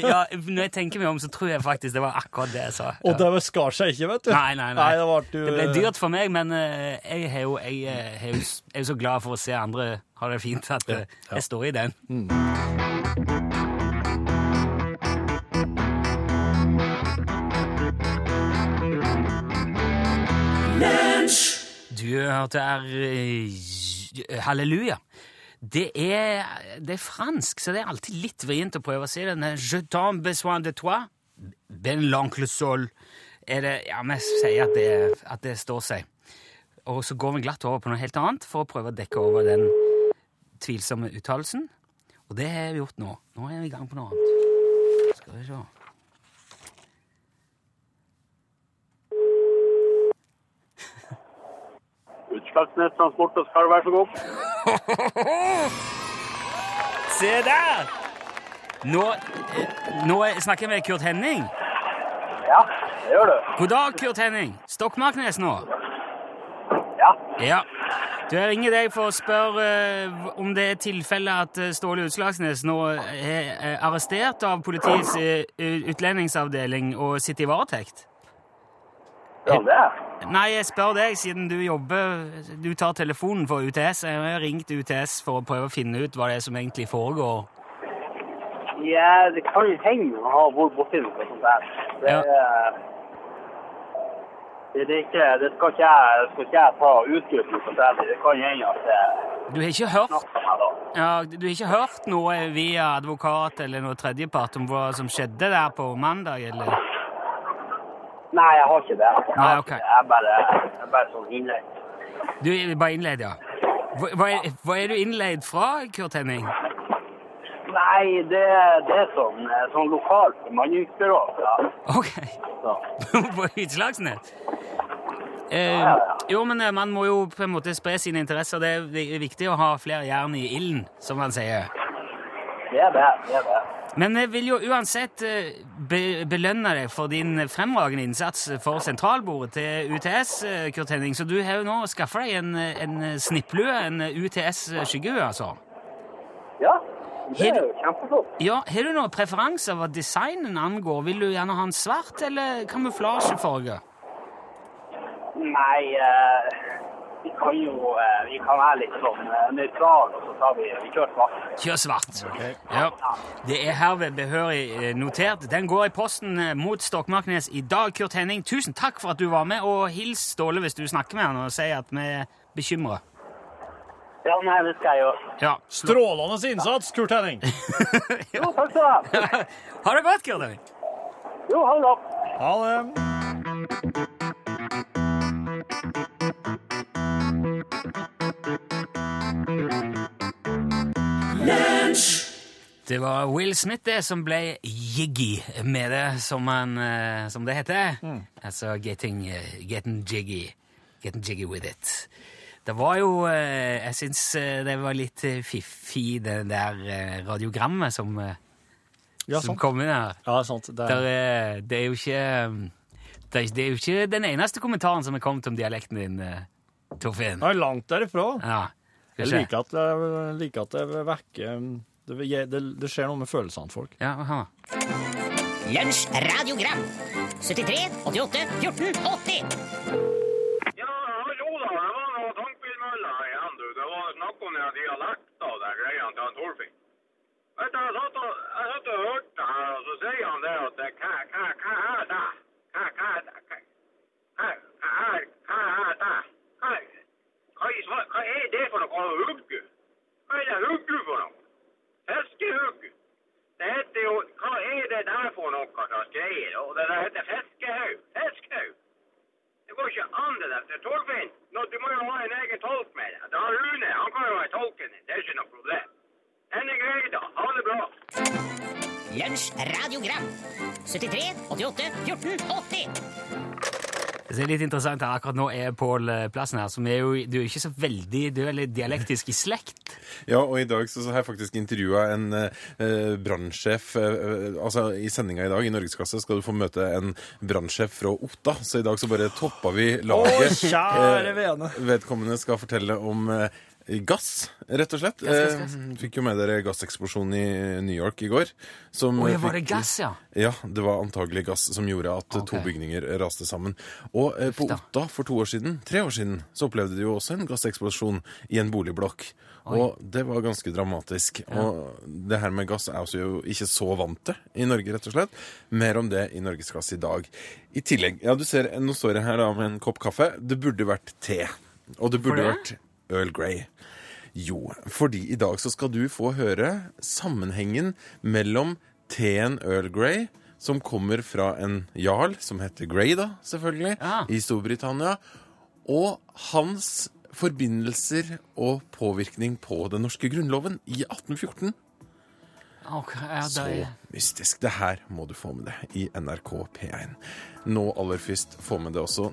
Ja, når jeg tenker meg om, så tror jeg faktisk det var akkurat det jeg sa. Og det skar seg ikke, vet du. Nei, nei, nei. det, ble, Det ble dyrt for meg, men eh, jeg, er jo, jeg, eh, er jo, så glad for å se andre ha det fint at eh, jeg står i den. Du hørte her eh, Halleluja. Det er, det er fransk, så det er alltid litt vrient å prøve å si det. Je t'en besoin de toi. Ben l'oncle ja, vi sier at det, at det står seg. Og så går vi glatt over på noe helt annet for å prøve å dekke over den tvilsomme uttalelsen. Og det har vi gjort nå. Nå er vi i gang på noe annet. Skal vi se. Utslagsnes Transport og Skal, vær så god. [LAUGHS] Se der! Nå, nå snakker jeg med Kurt Henning. Ja, det gjør du. God dag, Kurt Henning. Stokmarknes nå. Ja. Ja. Du, Jeg ringer deg for å spørre uh, om det er tilfelle at eh, Ståle Utslagsnes nå er eh, arrestert av politiets uh, utlendingsavdeling og sitter i varetekt. Ja, det er. Nei, jeg spør deg, siden du jobber Du tar telefonen for UTS. Jeg har ringt UTS for å prøve å finne ut hva det er som egentlig foregår. Ja, det kan hende å ha vært borti noe sånt der. Det, Ja. det, det, ikke, det skal ikke jeg, skal ikke jeg ta for selv. Det kan hende at det Du har ikke hørt. Ja, du har ikke hørt noe via advokat eller noe tredjepart om hva som skjedde der på mandag, eller? Nei, jeg har ikke det. Jeg, Nei, ok. jeg er bare, jeg er bare sånn innleid. Du er bare innleid, ja. Hva, hva, er, hva er du innleid fra, Kurt Henning? Nei, det, det er sånn, sånn lokalt bemanningsbyrå. Ja. Ok, Så. [LAUGHS] på Utslagsnett? Eh, jo, men eh, man må jo på en måte spre sine interesser. Det er viktig å ha flere jern i ilden, som man sier. Det er det. det, er det. Men jeg vil jo uansett eh, be belønne deg for din fremragende innsats for sentralbordet til UTS, eh, Kurt Henning. Så du har jo nå skaffa deg en, en snipplue, en UTS-skyggehue, altså. Ja, Det er jo kjempeflott. Ja, Har du noen preferanser hva designen angår? Vil du gjerne ha en svart eller kamuflasjefarge? Nei, eh, vi kan jo eh, vi kan være litt sånn eh, nøytrale, og så tar vi, vi kjører svart. Kjør svart. Ja. Det er herved behørig eh, notert. Den går i posten mot Stokmarknes i dag. Kurt Henning, tusen takk for at du var med, og hils Ståle hvis du snakker med han og sier at vi er bekymra. Ja, nei, det skal jeg gjøre. Ja. Strålende innsats, Kurt Henning! [LAUGHS] Jo, takk skal du ha. [LAUGHS] Ha det godt, Kurt Henning. Jo, ha det. Ha det. Det var Will Smith det som ble jiggy med det, som, han, eh, som det heter. Altså getting, eh, getting jiggy. Getting jiggy with it. Det var jo eh, Jeg syns det var litt fiffig, det der radiogrammet som, Ja, som kom inn her. Ja, sant. Det Der, er, er- det er jo ikke det er, det er jo ikke den eneste kommentaren som er kommet om dialekten din, Torfinn. det er langt derifra. Ja. Jeg liker at det, liker at det vekker det, det, det skjer noe med følelsene til folk. Ja, hør. Lunsj radiogram 73 88 14 80 Ja, hallo da. Det var noe tankbilmølla igjen, du. Det var snakk om den dialekten og de greiene til han Torfinn. Vet du, jeg satt og, jeg satt og hørte her, og så sier han det at det, hva, hva, hva er det? Hva, hva, er det? hva, hva, hva er, hva er det? Hva, hva, i svar- hva er det for noe? Hugge? Hva er det hugge for noe? Fiskehugg? Det heter jo, hva er det der for noe slags greier? Og det der heter fiskehaug. Fiskehaug. Det går ikke an det der. Torfinn, du må jo ha en egen tolk med deg. Det har Rune, han kan jo være tolken din. Det er ikke noe problem. Den er grei da. Ha det bra. Lunsj radiogram 73 88 14 80 Det er litt interessant her. Akkurat nå er Pål eh, plassen her, som er jo Du er jo ikke så veldig Du er litt dialektisk i slekt. Ja, og i dag så, så har jeg faktisk intervjua en eh, brannsjef. Eh, altså, I sendinga i dag i Norgesklasse skal du få møte en brannsjef fra Otta. Så i dag så bare toppa vi laget. kjære Eh, vene. Vedkommende skal fortelle om eh, gass, rett og slett. gass, gass. gass. fikk jo med dere gasseksplosjonen i New York i går. Som Oi, ja, var fikk- det gass, ja? Ja, det var antagelig gass som gjorde at okay. to bygninger raste sammen. Og eh, på. Otta for to år siden, tre år siden, så opplevde de jo også en gasseksplosjon i en boligblokk. Og det var ganske dramatisk. Og det her med gass er vi jo ikke så vant til i Norge, rett og slett. Mer om det i Norgesklasse i dag. I tillegg, ja, du ser, nå står jeg her da med en kopp kaffe. Det burde vært te. Og det burde det? vært Earl Grey. Jo, fordi i dag så skal du få høre sammenhengen mellom teen Earl Grey, som kommer fra en jarl som heter Grey, da, selvfølgelig, Ja. i Storbritannia, og hans forbindelser og påvirkning på den norske grunnloven i 1814. Okay, ja, Så det Så mystisk. Det her må du få med deg i NRK P1. Nå aller først få med det også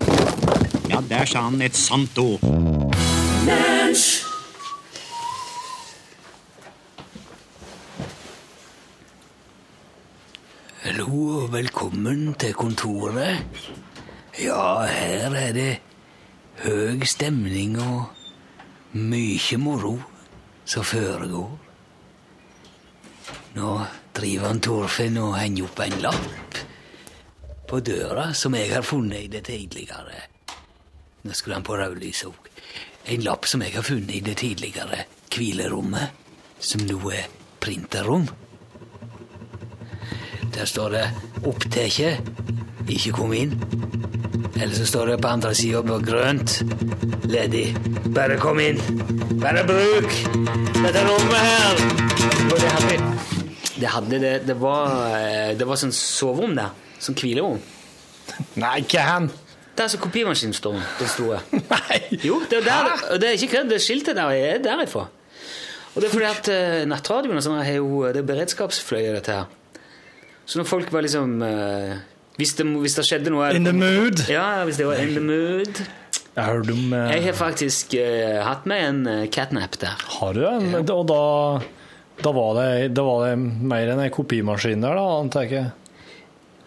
Ja, der sa han et sant ord. Hallo og velkommen til kontoret. Ja, her er det høy stemning og mye moro som foregår. Nå driver han Torfinn og henger opp en lapp på døra som jeg har funnet i det tidligere. Nå skulle han på rødlyset òg. En lapp som jeg har funnet i det tidligere hvilerommet, som nå er printerrom. Der står det 'opptatt', ikke kom inn. Eller så står det på andre sida på grønt 'ledig'. Bare kom inn. Bare bruk dette rommet her. Og det hadde det, hadde det, det var, eh, det var sånn soverom der. Sånn hvilerom. Nei, ikke han! Der som kopimaskinen sto. Den sto. [LAUGHS] Nei! Jo, det er, der, det er ikke kødd. Det skiltet der er derifra. Og det er fordi at uh, nattradioen og sånn har jo Det er beredskapsfløye, dette her. Så når folk var liksom eh, hvis, det, hvis det skjedde noe In the mood. Ja, hvis det var in the mood Jeg hørte om eh, Jeg har faktisk eh, hatt med en uh, catnap der. Har du det? Og da, da, var det, da var det mer enn ei kopimaskin der, da, antar jeg.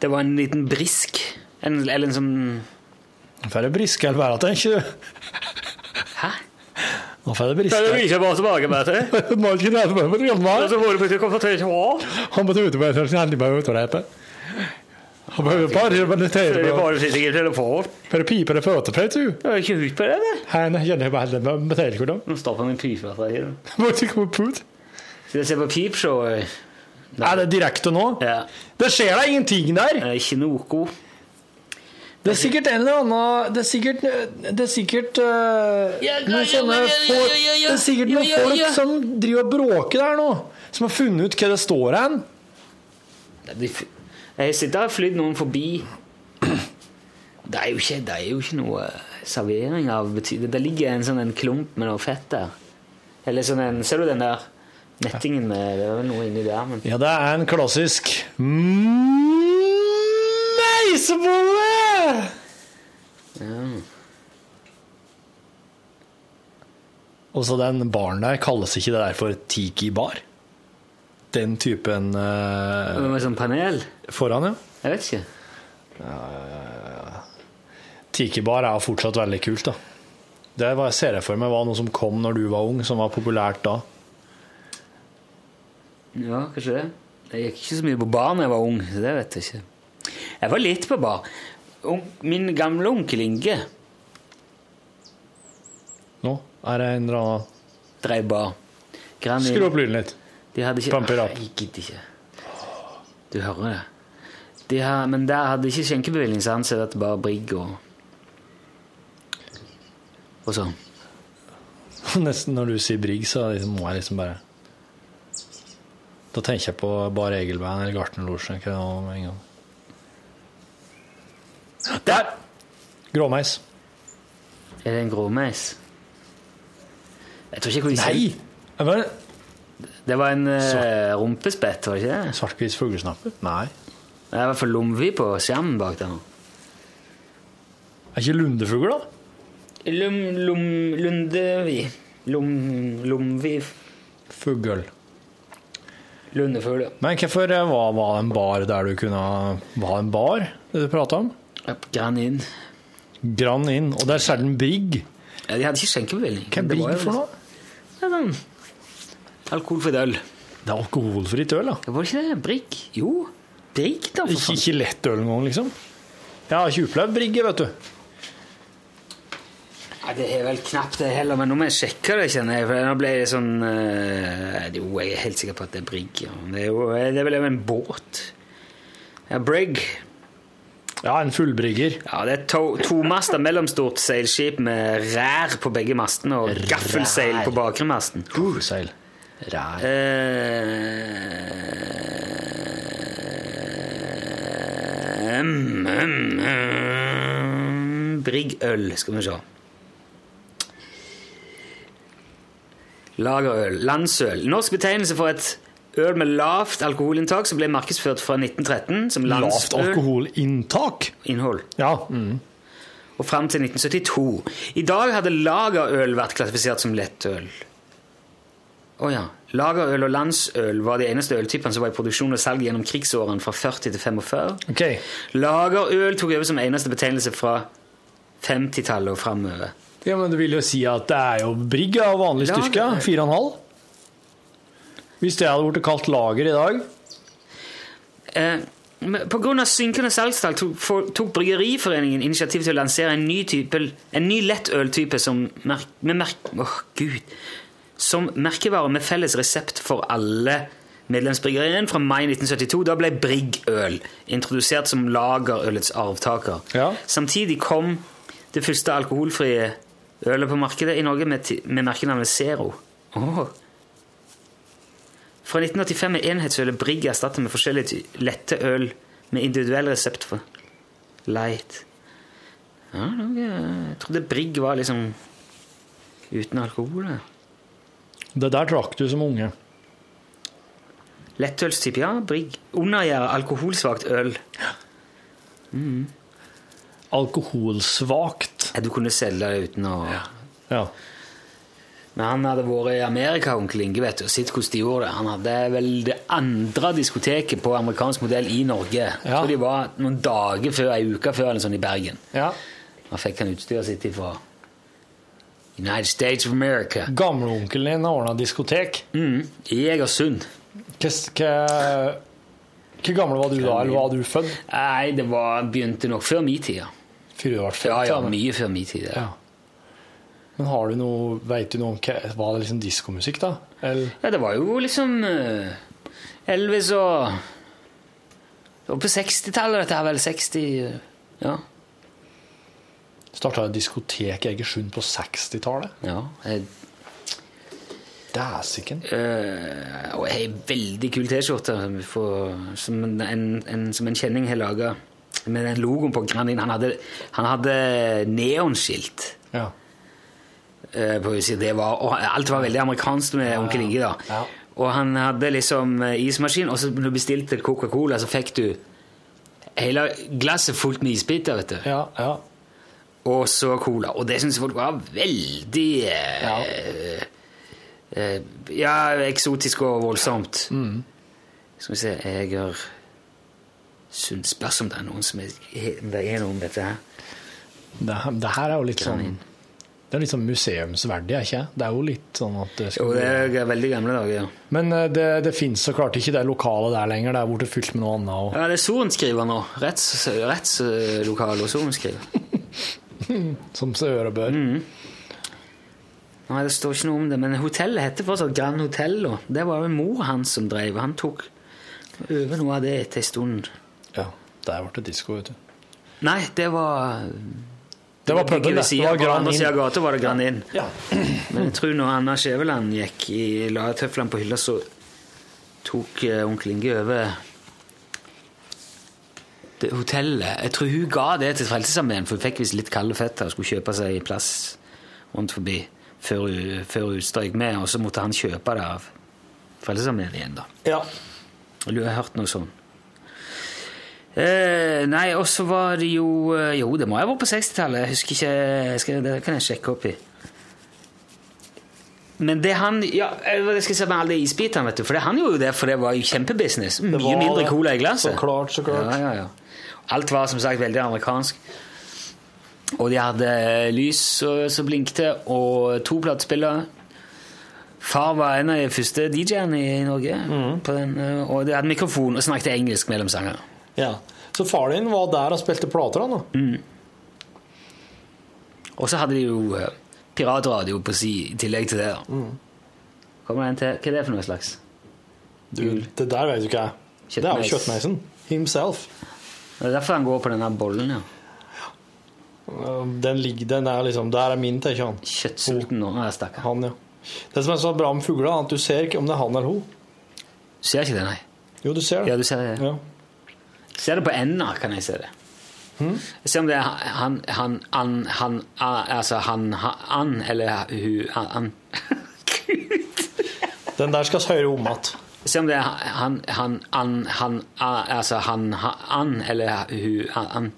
Det var en liten brisk. En, eller en sånn For det brisker vel bare, tenker du? Hæ? Nå får jeg briste. det hva som lager meg til? Må ikke lære meg å gjemme meg. Så får du plutselig konfrontere hva? Han måtte ut med seg aldri bare utrepe. Han behøver bare meditere Det bare sitter i telefon. Bare å pipe det føtter på du. Jeg har ikke ut på det, det. Han kjenner bare det med metallkodom. Nå stopper min pipe fra her. [LAUGHS] Må ikke komme på ut. Skal jeg se på pip, så... Er det direkte nå? Ja. Det skjer da ingenting der. Det er ikke noe. Det er sikkert en eller annen Det er sikkert Det er sikkert uh, noen sånne folk Det er sikkert noen folk som driver og bråker der nå. Som har funnet ut hva det står hen. Jeg sitter og flydd noen forbi. Det er jo ikke, det er jo ikke noe servering av betydning. Det ligger en sånn en klump med noe fett der. Eller sånn en Ser du den der nettingen med Det er vel noe inni der, men Ja, det er en klassisk meisebolle! Ja. Og så den baren der kalles ikke det der for tiki-bar? Den typen uh, Med sånn panel? foran, ja. Jeg vet ikke. Tiki-bar er fortsatt veldig kult, da. Det var, ser jeg for meg var noe som kom når du var ung, som var populært da. Ja, kanskje det. Jeg gikk ikke så mye på bar da jeg var ung, så det vet jeg ikke. Jeg var litt på bar. Min gamle onkel Inge Nå er det en eller annen drev bar. Skru opp lyden litt. De hadde ikke Pump it up. Jeg gidder ikke. Du hører det. De har, men der hadde ikke skjenkebevilling, så han sa at det bare brigg og Og sånn. [LAUGHS] Nesten når du sier Brigg, så liksom må jeg liksom bare Da tenker jeg på Bar Egelband eller Gartnerlosjen. Ikke det en gang. Der! Gråmeis. Er det en gråmeis? Jeg tror ikke jeg kunne Nei! Det var Det var en uh, rumpespett, var det ikke det? Svartgris fuglesnappe? Nei. Det er i hvert fall lomvi på skjermen bak der nå. Er ikke lundefugl, da? Lum, lum, lundevi. Lum, lomvi. Fugl. Lundefugl, ja. Men hvorfor eh, var, var det en bar der du kunne Var en bar, det du prata om? Grann inn. Grann inn. Og det er sjelden Brigg. Ja, de hadde ikke skjenkebevilgning. Hva er Brigg for noe? Er sånn alkoholfritt øl. Det er alkoholfritt øl, da. Det Var ikke det? Brigg? Jo. Brigg, da, for Ikke, ikke lettøl engang, liksom. Jeg har ikke opplevd Brigg, vet du. Ja, det er vel knapt det heller, men nå må jeg sjekke det, kjenner jeg. For nå ble det sånn eh, Jo, jeg er helt sikker på at det er Brigg. Ja. Det er jo det er vel en båt. Ja, Brigg. Ja, en fullbrygger. Ja, det er to, tomasta mellomstort seilskip med rær på begge mastene og gaffelseil på bakre masten. Gaffelseil. Rær. Eh, mm, mm, mm, Briggøl, skal vi se. Lagerøl. Landsøl. Norsk betegnelse for et øl med lavt alkoholinntak som ble markedsført fra 1913 som landsøl. Lavt alkoholinntak. Innhold. Ja. Mm. Og fram til 1972. I dag hadde lagerøl vært klassifisert som lettøl. Å ja. Lagerøl og landsøl var de eneste øltypene som var i produksjon og salg gjennom krigsårene fra 40 til 45. Ok. Lagerøl tok over som eneste betegnelse fra 50-tallet og framover. Ja, men det vil jo si at det er jo Brigg av vanlig styrke. 4,5. Hvis det hadde blitt kalt lager i dag Eh, Pga. på grunn av synkende salgstall tok, tok Bryggeriforeningen initiativ til å lansere en ny, type, en ny lettøltype som, merk, med merk, oh, Gud, som merkevare med felles resept for alle medlemsbryggeriene fra mai 1972. Da ble Briggøl introdusert som lagerølets arvtaker. Ja. Samtidig kom det første alkoholfrie ølet på markedet i Norge med, med merkenavnet Zero. Åh. Fra 1985 er enhetsølet Brigg erstattet med forskjellige lette øl med individuell resept for light. Ja, jeg trodde Brigg var liksom uten alkohol. ja. Det der drakk du som unge. Lettølstype, ja. Brigg. Undergjæra alkoholsvakt øl. Alkoholsvakt. Ja, Du kunne selge det uten å Ja. Men han hadde vært i Amerika, onkel Inge, vet du, og sett hvordan de gjorde det. Han hadde vel det andre diskoteket på amerikansk modell i Norge. Ja. tror de var noen dager før, ei uke før eller sånn i Bergen. ja. Da fikk han utstyret sitt ifra United States of America. Gamleonkelen din ordna diskotek. Mm, I Egersund. Hvor gammel var du da, eller var du født? Nei, det var, begynte nok før min tid. ja. Ja, mye før min tid. Ja. Men har du noe, vet du noe om var det liksom diskomusikk, da? Eller? Ja, det var jo liksom eh, Elvis og Det var på 60-tallet, dette her, vel? 60 eh, Ja. Starta et diskotek i Egersund på 60-tallet? ja jeg, Dæsiken. Uh, og ei veldig kul T-skjorte som en, en, en, som en kjenning har laga. Med den logoen på Granin. Han hadde, han hadde neonskilt. Ja. Eh, på huset. Det var, og alt var veldig amerikansk med onkel Inge. da. Ja. Og han hadde liksom eh, ismaskin, og så når du bestilte Coca-Cola, så fikk du hele glasset fullt med isbiter. vet du. Ja, ja. Og så cola. Og det syns folk var veldig eh, Ja. eh, ja, eksotisk og voldsomt. Mm. Skal vi se Eger Sund Spørs om det er noen som er, er noe om dette her. Det, det her er jo litt sånn. Det er litt sånn museumsverdig, er ikke det? Det er jo litt sånn at det Jo, det er veldig gamle dager. ja. Men eh, det, det fins så klart ikke det lokalet der lenger. Det er blitt fylt med noe annet. Og... Ja, det er sorenskriver nå. Rettslokale retts, lokal og sorenskriver. [LAUGHS] Som seg hør og bør. Mm. Nei, det står ikke noe om det, men hotellet heter fortsatt Grand Hotel. Og det var jo mor hans som drev. Han tok over noe av det etter en stund. Ja, der ble det disko, vet du. Nei, det var Det var puben, det. Det var På Inn. gata var det Grand Inn. Ja. Men jeg tror når Anna Skjæveland gikk i la tøflene på hylla, så tok eh, onkel Inge over det hotellet. Jeg tror hun ga det til Frelsesarmeen, for hun fikk visst litt kalde føtter og skulle kjøpe seg plass rundt forbi før hun, før hun strøk med, og så måtte han kjøpe det av Frelsesarmeen igjen, da. ja. Du har hørt noe sånn? Eh, nei, og så var det jo eh, Jo, det må ha vært på 60-tallet. Jeg husker ikke jeg skal, Det kan jeg sjekke opp i. Men det han Ja, eh, jeg skal se med alle de isbitene, vet du. For det han gjorde jo det, for det var jo kjempebusiness. Mye var mindre cola i glasset. Så klart, så klart. Ja, ja, ja. Alt var som sagt veldig amerikansk. Og de hadde lys som blinkte, og to platespillere. Far var en av de første DJ-ene i Norge. Mm. På den, eh, og de hadde mikrofon og snakket engelsk mellom sangene. Ja. Så far din var der og spilte plater, han da? Og så hadde de jo eh, piratradio på si i tillegg til det. da. Mm. Kommer det en til? Hva er det for noe slags? Du, det der vet du ikke jeg. Det er jo kjøttmeisen. Himself. Det er derfor han går på denne bollen, ja. Den ligger, den er liksom, Der er min, tenker han. Kjøttsulten nå. jeg stakkar. Han, ja. Det som er så bra med fugler, er at du ser ikke om det er han eller hun. Du Ser ikke det, nei. Jo, du ser det. Ja, du ser det. Ja. Ser det på enda, kan jeg se det. Hmm? Se om det er han, han, han, han, altså han, han, eller hun, han, [LAUGHS] Gud! Den der skal vi høre om igjen. Se om det er han, han, han, han, altså han, han, eller hun, han.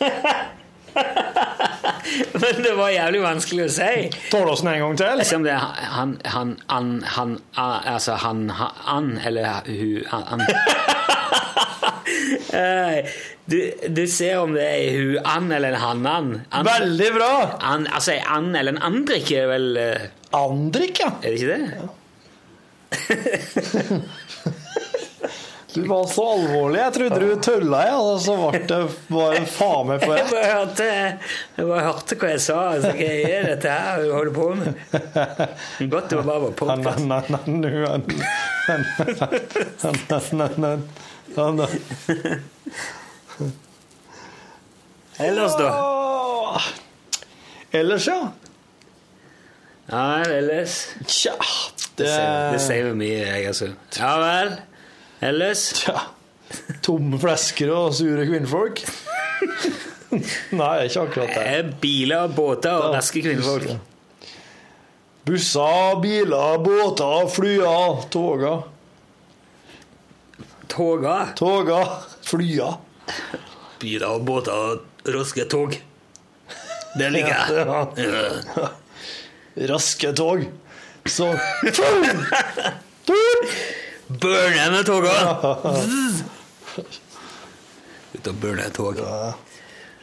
[LAUGHS] Men det var jævlig vanskelig å si. Tålåsen en gang til. Se om det er han, han, han, han, altså han, han, eller hun, han. [LAUGHS] Du, du ser om det er hun and eller en han-and. Veldig bra! An, altså en and eller en andrik er vel uh... Andrik, ja. Er det ikke det? [LAUGHS] Du var så alvorlig. Jeg trodde du tulla, ja. Og så ble det bare faen meg på [LAUGHS] Jeg bare hørte, jeg bare hørte hva jeg sa. Altså, hva er dette her du holder på med? Godt det var bare på Nei, nei, nei. Ellers, da? Ellers, ja. Ja, ellers Tja, Det det sier- det sier jo mye, jeg, altså. Ja vel. Ellers? Tja. Tomme flasker og sure kvinnfolk. Nei, ikke akkurat det. Eh, Biler, båter og raske kvinnfolk. Busser, biler, båter, flyer, toger. Toga. Toga. Flya. Biler og båter og raske tog. Det liker jeg. Ja. Ja. Raske tog. Så med toga! Ut og burne tog. Ja.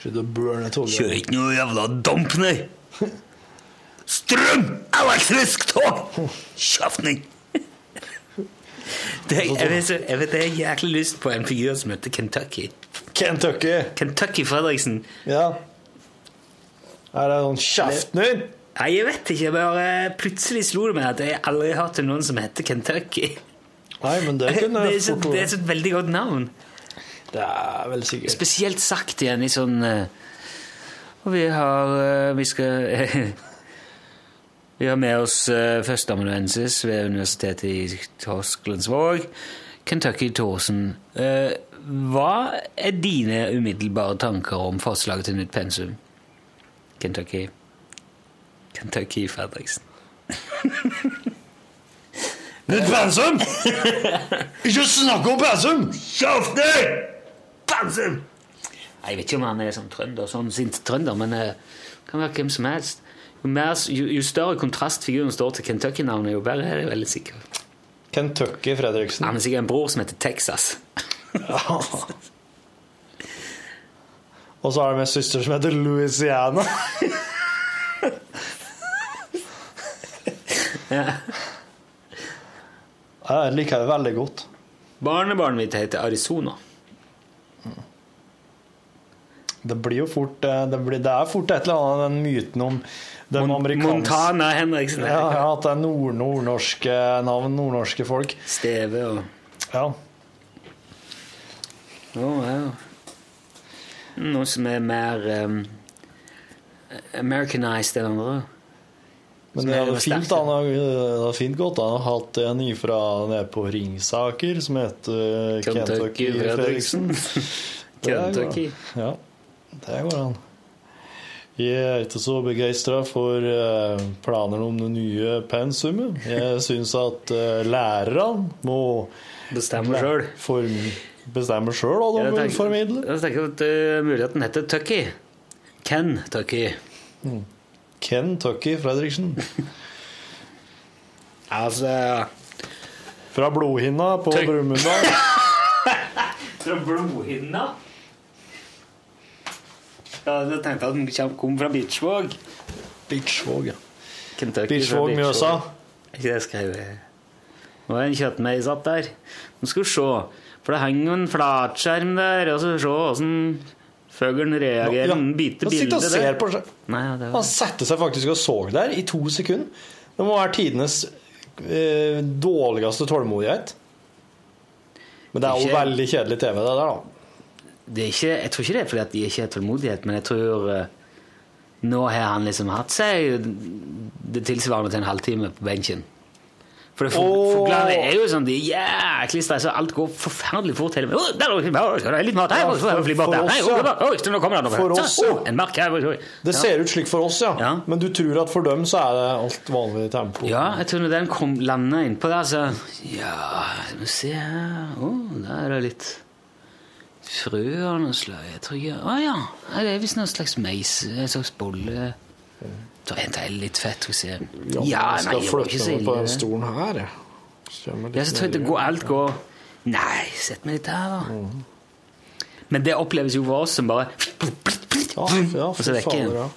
Kjører ikke noe jævla damp, nei. Strøm! Elektrisk tog! Kjeften din! Det, jeg, vet, så- jeg vet jeg har jæklig lyst på en figur som heter Kentucky. Kentucky. Kentucky Fredriksen. Ja. Er det noen kjeften din? Nei, jeg vet ikke. Bare plutselig slo det meg at jeg aldri har hørt noen som heter Kentucky. Nei, men det kunne [LAUGHS] Det er så, fort det er så et veldig godt navn. Det er vel sikkert. Spesielt sagt igjen i sånn eh, Og vi har eh, Vi skal [LAUGHS] Vi har med oss uh, førsteamanuensis ved Universitetet i Torsklandsvåg, Kentucky Thorsen. Eh, hva er dine umiddelbare tanker om forslaget til nytt pensum? Kentucky. Kentucky Fredriksen. [LAUGHS] Nytt pensum! Ikke snakk om pensum! Kjeft deg! Pensum! Jeg vet ikke om han er sånn trønder, sånn sint trønder, men det kan være hvem som helst. Mer, jo, jo større kontrast figuren står til Kentucky-navnet, jo bedre er det veldig sikkert. Kentucky Fredriksen. Han er sikkert en bror som heter Texas. [LAUGHS] Og så har de en søster som heter Louisiana. [LAUGHS] Ja. Jeg liker det veldig godt. Barnebarnet mitt heter Arizona. Det blir jo fort eh, Det, blir, det er fort et eller annet den myten om den amerikanske Montana Henriksen. ja, ja, At det er nord nordnorske navn, nordnorske folk. Steve og Ja. Å, ja. Noe som er mer um, Americanized enn andre. Men det hadde fint, han, fint gått an å ha hatt en ifra nede på Ringsaker som heter Kentucky Fredriksen. [LAUGHS] Det. Kentucky. Ja, det går an. Jeg er ikke så begeistra for eh, planer om det nye pensumet. Jeg syns at eh, lærerne må Bestemme sjøl. bestemme sjøl hva de Jeg vil formidle. Jeg tenker at uh, muligheten heter Tucky. Ken Tucky. Ken Tucky Fredriksen. [LAUGHS] Altså Fra blodhinna på Brumunddal. [LAUGHS] Fra blodhinna? Ja, jeg tenkte at den kom- fra Birksvåg. Birksvåg, ja. Kentucky Mjøsa. Ikke det skrevet? Nå er en kjøttmeis der. Nå skal vi se. For det henger en flatskjerm der, og så se åssen fuglen reagerer. Den biter Han sitter og bildet ser der. på. Nei, ja, det Han satte seg faktisk og så der i to sekunder. Det må være tidenes eh, dårligste tålmodighet. Men det er jo veldig kjedelig TV, det der, da. Det er ikke, jeg tror ikke det er fordi at de ikke har tålmodighet, men jeg tror eh, nå har han liksom hatt seg det tilsvarende til en halvtime på benken. For det, fuglene er jo sånn, de er jæklig stressa, alt går forferdelig fort. Hele. Der, er det- skal litt mat her, er for oss, Nei, ja. å, å, nå kommer det noe. For oss, å, en mark her. oi, oi. Det ser ut slik for oss, ja. Ja. Men du tror at for dem så er det alt vanlig tempo? Ja, jeg tror når den kom, landa innpå der, så Ja, skal vi se her Å, der er det litt frø av noe slag. Jeg tror ikke Å ja, det er visst noen slags meis, en slags bolle. Så venter jeg litt fett. hos se. Ja, Ja, jeg nei, jeg var ikke så meg på den stolen her, jeg. Ja, så tror jeg det går, alt går Nei, sett meg litt her, da. Men det oppleves jo for oss som bare Ja, ja, Og så vekker vekk igjen.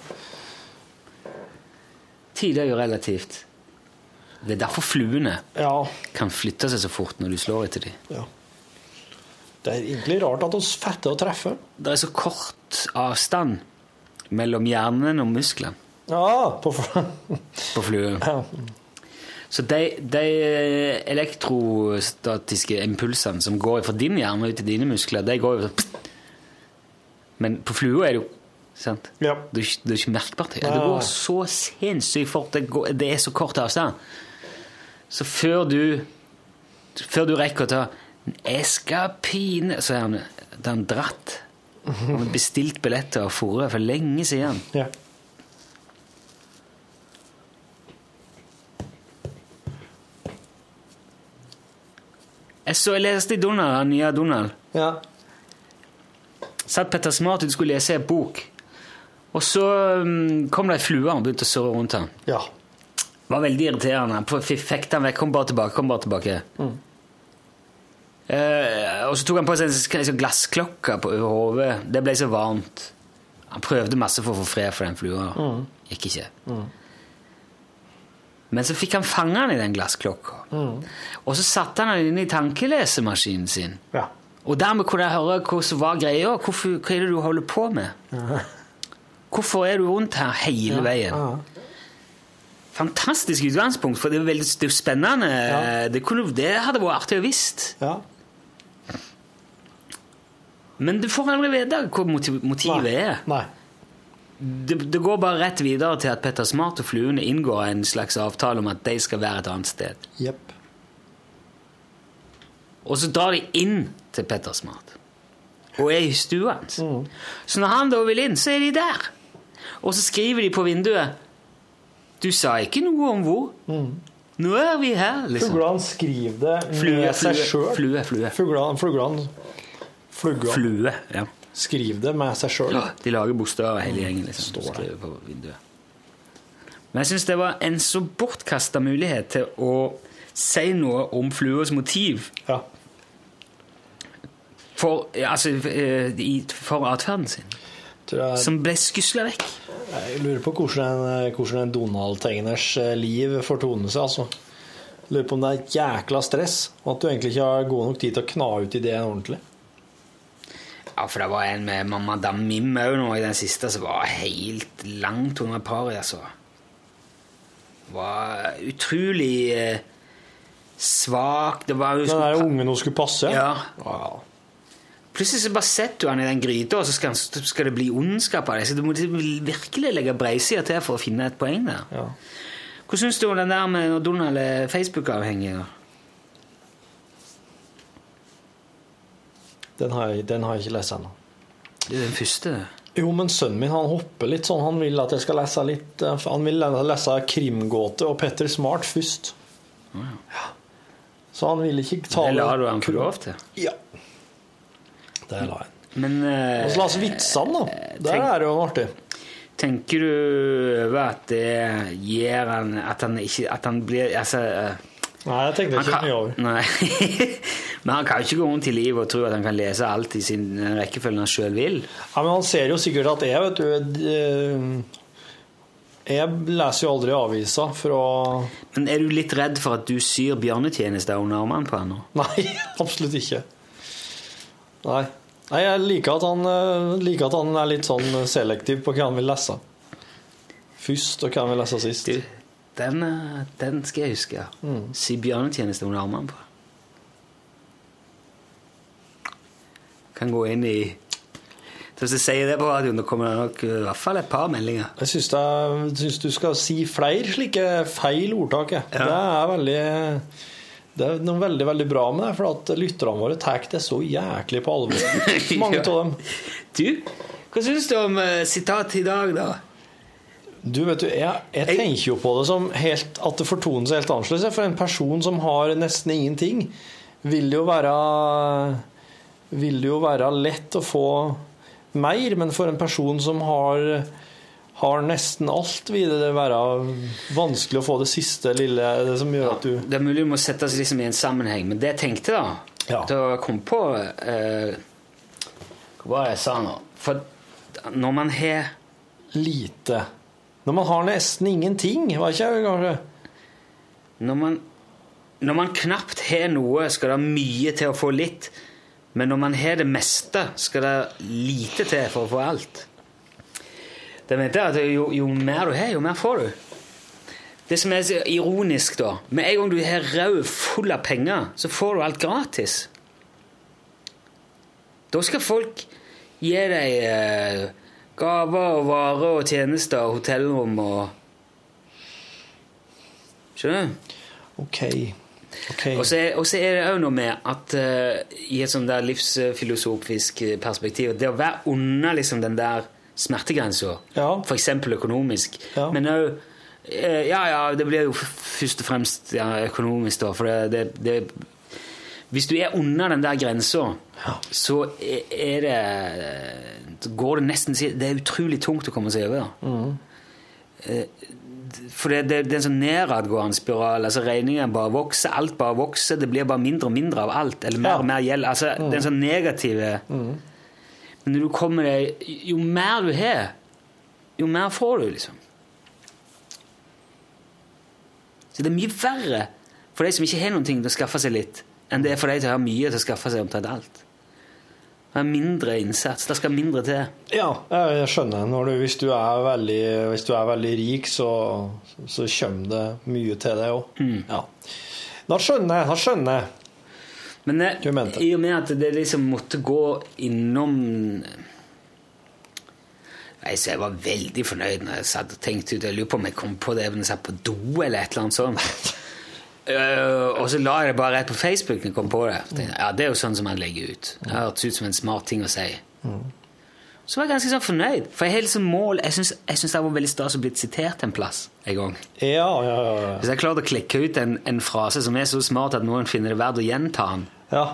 Tid er jo relativt. Det er derfor fluene Ja, kan flytte seg så fort når du slår etter dem. ja. Det er egentlig rart at oss fatter å treffe. Det er så kort avstand mellom hjernen og muskelen. Ja, på [LAUGHS] på fluen. ja. Så de, de elektrostatiske impulsene som går fra din hjerne ut til dine muskler, de går jo sånn Men på flua er det jo sant? Ja. Det er det er ikke merkbart. Det går så sinnssykt fort. Det, går, det er så kort avstand. Så før du Før du rekker å ta Jeg skal pine Så er han, han dratt. Han har bestilt billetter og fôret for lenge siden. ja. Jeg så jeg leste i Donald, han nye Donald. ja. Satt Petter Smart ut skulle lese en bok. Og så um, kom det ei flue og begynte å surre rundt han. ja. Var veldig irriterende. Fikk han vekk, kom bare tilbake, kom bare tilbake. Eh, og så tok han på seg en sk- sånn glassklokke på hodet. Det ble så varmt. Han prøvde masse for å få fred for den flua. Gikk ikke. Men så fikk han fange den i den glassklokka. Og så satte han den inn i tankelesemaskinen sin. Ja. Og dermed kunne jeg høre hva som var greia. Hvorfor, hva er det du holder på med? Hvorfor er du rundt her hele veien? Fantastisk utgangspunkt, for det er veldig det er spennende. Det, kunne, det hadde vært artig å visst. ja. Men du får aldri vite hva motivet motivet er. Nei. Det, det går bare rett videre til at Petter Smart og Fluene inngår en slags avtale om at de skal være et annet sted. Yep. Og så drar de inn til Petter Smart. Og er i stua hans. Så når han da vil inn, så er de der. Og så skriver de på vinduet Du sa ikke noe om hvor. Nå er vi her, liksom. Fuglene skriver det med Flue, seg flue, sjøl. flue, flue. Fuglene Flue, ja. Skriv det med seg sjøl. Ja, De lager bokstaver hele gjengen. liksom. Skriver på vinduet. Men jeg syns det var en så bortkasta mulighet til å si noe om fluas motiv Ja. for, altså, eh, for atferden sin, jeg, som ble skusla vekk. jeg lurer på hvordan hvordan en Donald-tegners eh, liv fortoner seg. altså. Lurer på om det er jækla stress, og at du egentlig ikke har god nok tid til å kna ut ideen ordentlig. Ja, for det var en med mamma Madame Mim òg nå i den siste som var helt langt under paret, altså. Var utrolig eh, svak. Det var jo Den der ungen hun skulle passe? Ja. ja. Plutselig så bare setter du han i den gryta, og så skal, han, skal det bli ondskap av det. Så du må virkelig legge breisida til for å finne et poeng der. Ja. Hva syns du om den der med Donald er Facebook-avhengig? Den, har jeg, den har jeg ikke lest ennå. Det er den første. Jo, men sønnen min han hopper litt sånn. Han vil at jeg skal lese litt eh, Han vil lese Krimgåte og Petter Smart først. Ja. Så han vil ikke ta Det lar du han få lov til. Ja. Det la jeg. Men eh, Og så lese vitsene, da. Der tenk- er det jo noe artig. tenker du over at det gir han At han ikke At han blir Altså eh, Nei, jeg tenkte ikke kan, mye over. [LAUGHS] Men han kan jo ikke gå rundt i livet og tro at han kan lese alt i sin rekkefølge han sjøl vil. Ja, men han ser jo sikkert at jeg, vet du eh, Jeg leser jo aldri avisa for å Men er du litt redd for at du syr bjørnetjenester under armene på han nå? [LAUGHS] Nei, absolutt ikke. Nei. Nei, jeg liker at, han, eh, liker at han er litt sånn selektiv på hva han vil lese. Først, og hva han vil lese sist. Du, den, eh, den skal jeg huske. Mm. Si bjørnetjeneste under armene på. Kan gå inn i Hvis jeg sier det på radioen, da kommer det nok eh, i hvert fall et par meldinger. Jeg syns, er, syns du skal si flere slike feil ordtak. Ja. Det er veldig det er noe veldig veldig bra med det, for at lytterne våre tar det så jæklig på alvor. [LAUGHS] Mange Ja. av dem. Du, hva syns du om uh, sitat i dag, da? Du, vet du, jeg, jeg tenker jo på det som helt, at det fortoner seg helt annerledes. For en person som har nesten ingenting, vil det jo være Vil det jo være lett å få mer, men for en person som har har nesten alt, vil det være vanskelig å få det siste lille det som gjør at du Det er mulig du må sette oss liksom i en sammenheng, men det jeg tenkte da Ja. Da jeg kom på eh, Hva var det jeg sa nå? For når man har Lite. Når man har nesten ingenting, var ikke det kanskje? Når man, når man knapt har noe, skal det mye til å få litt. Men når man har det meste, skal det lite til for å få alt. Det mente jeg at jo, jo mer du har, jo mer får du. Det som er så ironisk, da Med en gang du har rød full av penger, så får du alt gratis. Da skal folk gi deg eh, gaver og varer og tjenester og hotellrom og Skjønner du? Ok. okay. Og så er, er det òg noe med at uh, i et sånt der livsfilosofisk perspektiv Det å være under liksom den der smertegrensa, Ja. f.eks. økonomisk, Ja. men òg Ja, ja, det blir jo først og fremst ja, økonomisk, da, for det, det, det Hvis du er under den der grensa, så er det går det nesten Det er utrolig tungt å komme seg over. da. Eh, For det, det, det er en sånn nedadgående spiral. altså Regningen bare vokser, alt bare vokser. Det blir bare mindre og mindre av alt. Eller mer Ja. og mer gjeld. altså Det er en sånn negative Men når du kommer deg Jo mer du har, jo mer får du, liksom. Så det er mye verre for de som ikke har noen ting til å skaffe seg litt, enn det er for de som har mye til å skaffe seg omtrent alt. Det er mindre innsats. Det skal mindre til. Ja, jeg skjønner. Når du, hvis, du er veldig, hvis du er veldig rik, så, så kommer det mye til deg òg. Ja. Da skjønner jeg. Da skjønner jeg. Men det, i og med at det liksom måtte gå innom Nei, så Jeg var veldig fornøyd når jeg satt og tenkte ut Jeg lurer på om jeg kom på det jeg satt på do eller et eller annet sånt. [LAUGHS] Eh, og så la jeg det bare rett på Facebook jeg kom på det. Tenkte, ja, Det er jo sånn som man legger ut. Det hørtes ut som en smart ting å si. Så var jeg ganske sånn fornøyd. For jeg har liksom mål Jeg syns det var veldig stas å bli sitert en plass en gang. Ja, ja, ja. Hvis jeg klarte å klikke ut en, en frase som er så smart at noen finner det verdt å gjenta den, Ja.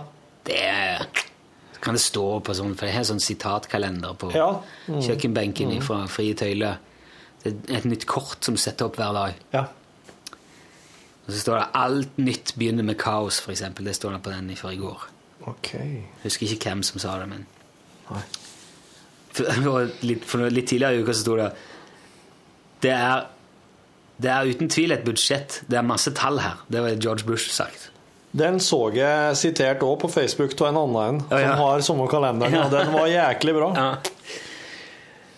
det er, kan det stå på sånn For jeg har sånn sitatkalender på Ja. Mm. kjøkkenbenken fra Frie Tøyler. Det er et nytt kort som setter opp hver dag. Ja. Og så står det 'Alt nytt begynner med kaos', eksempel. Det står det på den fra i går. Ok. Husker ikke hvem som sa det, men For, [LAUGHS] for litt, for litt tidligere i uka så sto det det er, det er uten tvil et budsjett. Det er masse tall her. Det var George Bush sagt. Den så jeg sitert òg på Facebook av en annen en, Ja, ja. som har samme kalenderen, og den var jæklig bra.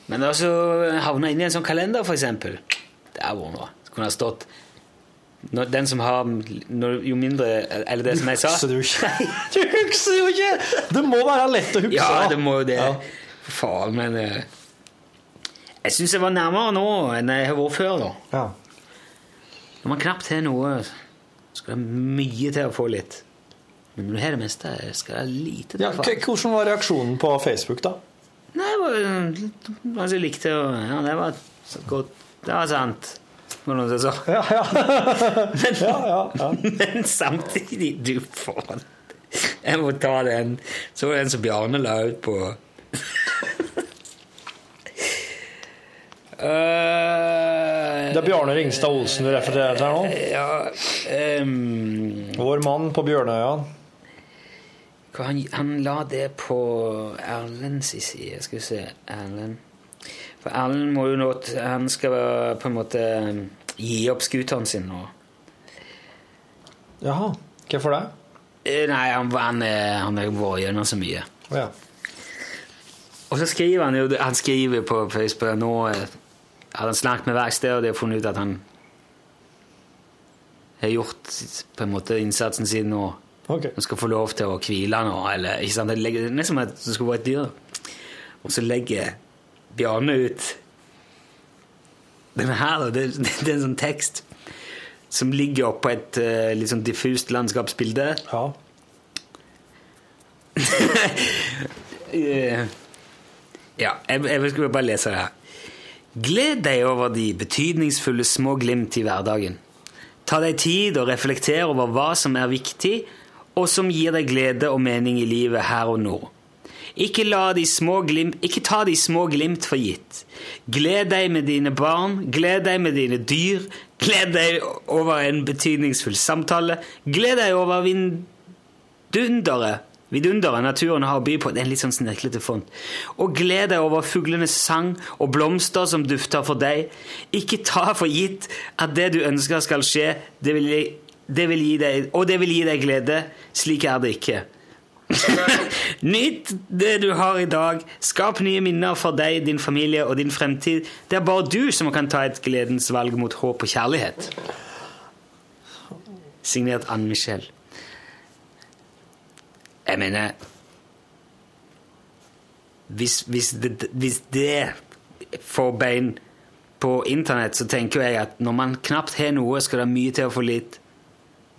Men også havna inn i en sånn kalender, eksempel. Det er hvor nå. Det kunne ha stått når, Den som har når, Jo mindre Eller det som jeg sa. Husker du ikke? [LAUGHS] Du husker jo ikke! Det må være lett å huske. Ja, det må jo det. Ja. Faen, men eh, Jeg syns jeg var nærmere nå enn jeg har vært før. da. Ja. Når man knapt har noe, skal det mye til å få litt. Men når du har det meste, skal det lite til Ja, hvordan var reaksjonen på Facebook, da? Nei, det var altså, jeg likte å Ja, det var godt. Det var sant. Var det noe så. Ja, Ja, [LAUGHS] ja. men, men samtidig Du faen. Jeg må ta den. Så var det en som Bjarne la ut på Uh, [LAUGHS] Det er Bjarne Ringstad Olsen du refererer til her nå? Ja um, Vår mann på Bjørnøya. han, han la det på Erlends side. Skal vi se Erlend For Erlend må jo nå Han skal på en måte gi opp scooteren sin nå. Jaha. Hvorfor det? Eh, Nei, han, han, er- han har vært gjennom så mye. Ja. Og så skriver han jo Han skriver på Facebook nå har han snakket med verkstedet, og de har funnet ut at han har gjort på en måte innsatsen sin nå. Han skal få lov til å hvile nå, eller ikke sant? Det er nesten som at det skulle være et dyr. Og så legger Bjarne ut denne her, da. Det, det, er en sånn tekst som ligger oppå et eh, litt sånn diffust landskapsbilde. Ja. [LAUGHS] Eh, ja, jeg, jeg skulle bare lese det her. Gled deg over de betydningsfulle små glimt i hverdagen. Ta deg tid og reflekter over hva som er viktig, og som gir deg glede og mening i livet her og nå. Ikke, glimt, ikke ta de små glimt for gitt. Gled deg med dine barn, gled deg med dine dyr, gled deg over en betydningsfull samtale, gled deg over vidunderet vidunderet naturen har å by på. Det er en litt sånn sneklete font. Og gled deg over fuglenes sang og blomster som dufter for deg. Ikke ta for gitt at det du ønsker skal skje, det vil, det vil gi deg, og det vil gi deg glede. Slik er det ikke. [LAUGHS] Nyt det du har i dag. Skap nye minner for deg, din familie og din fremtid. Det er bare du som kan ta et gledens valg mot håp og kjærlighet. Signert Ann Michel. Jeg mener hvis, hvis, det, hvis det får bein på internett, så tenker jeg at når man knapt har noe, skal det mye til å få litt.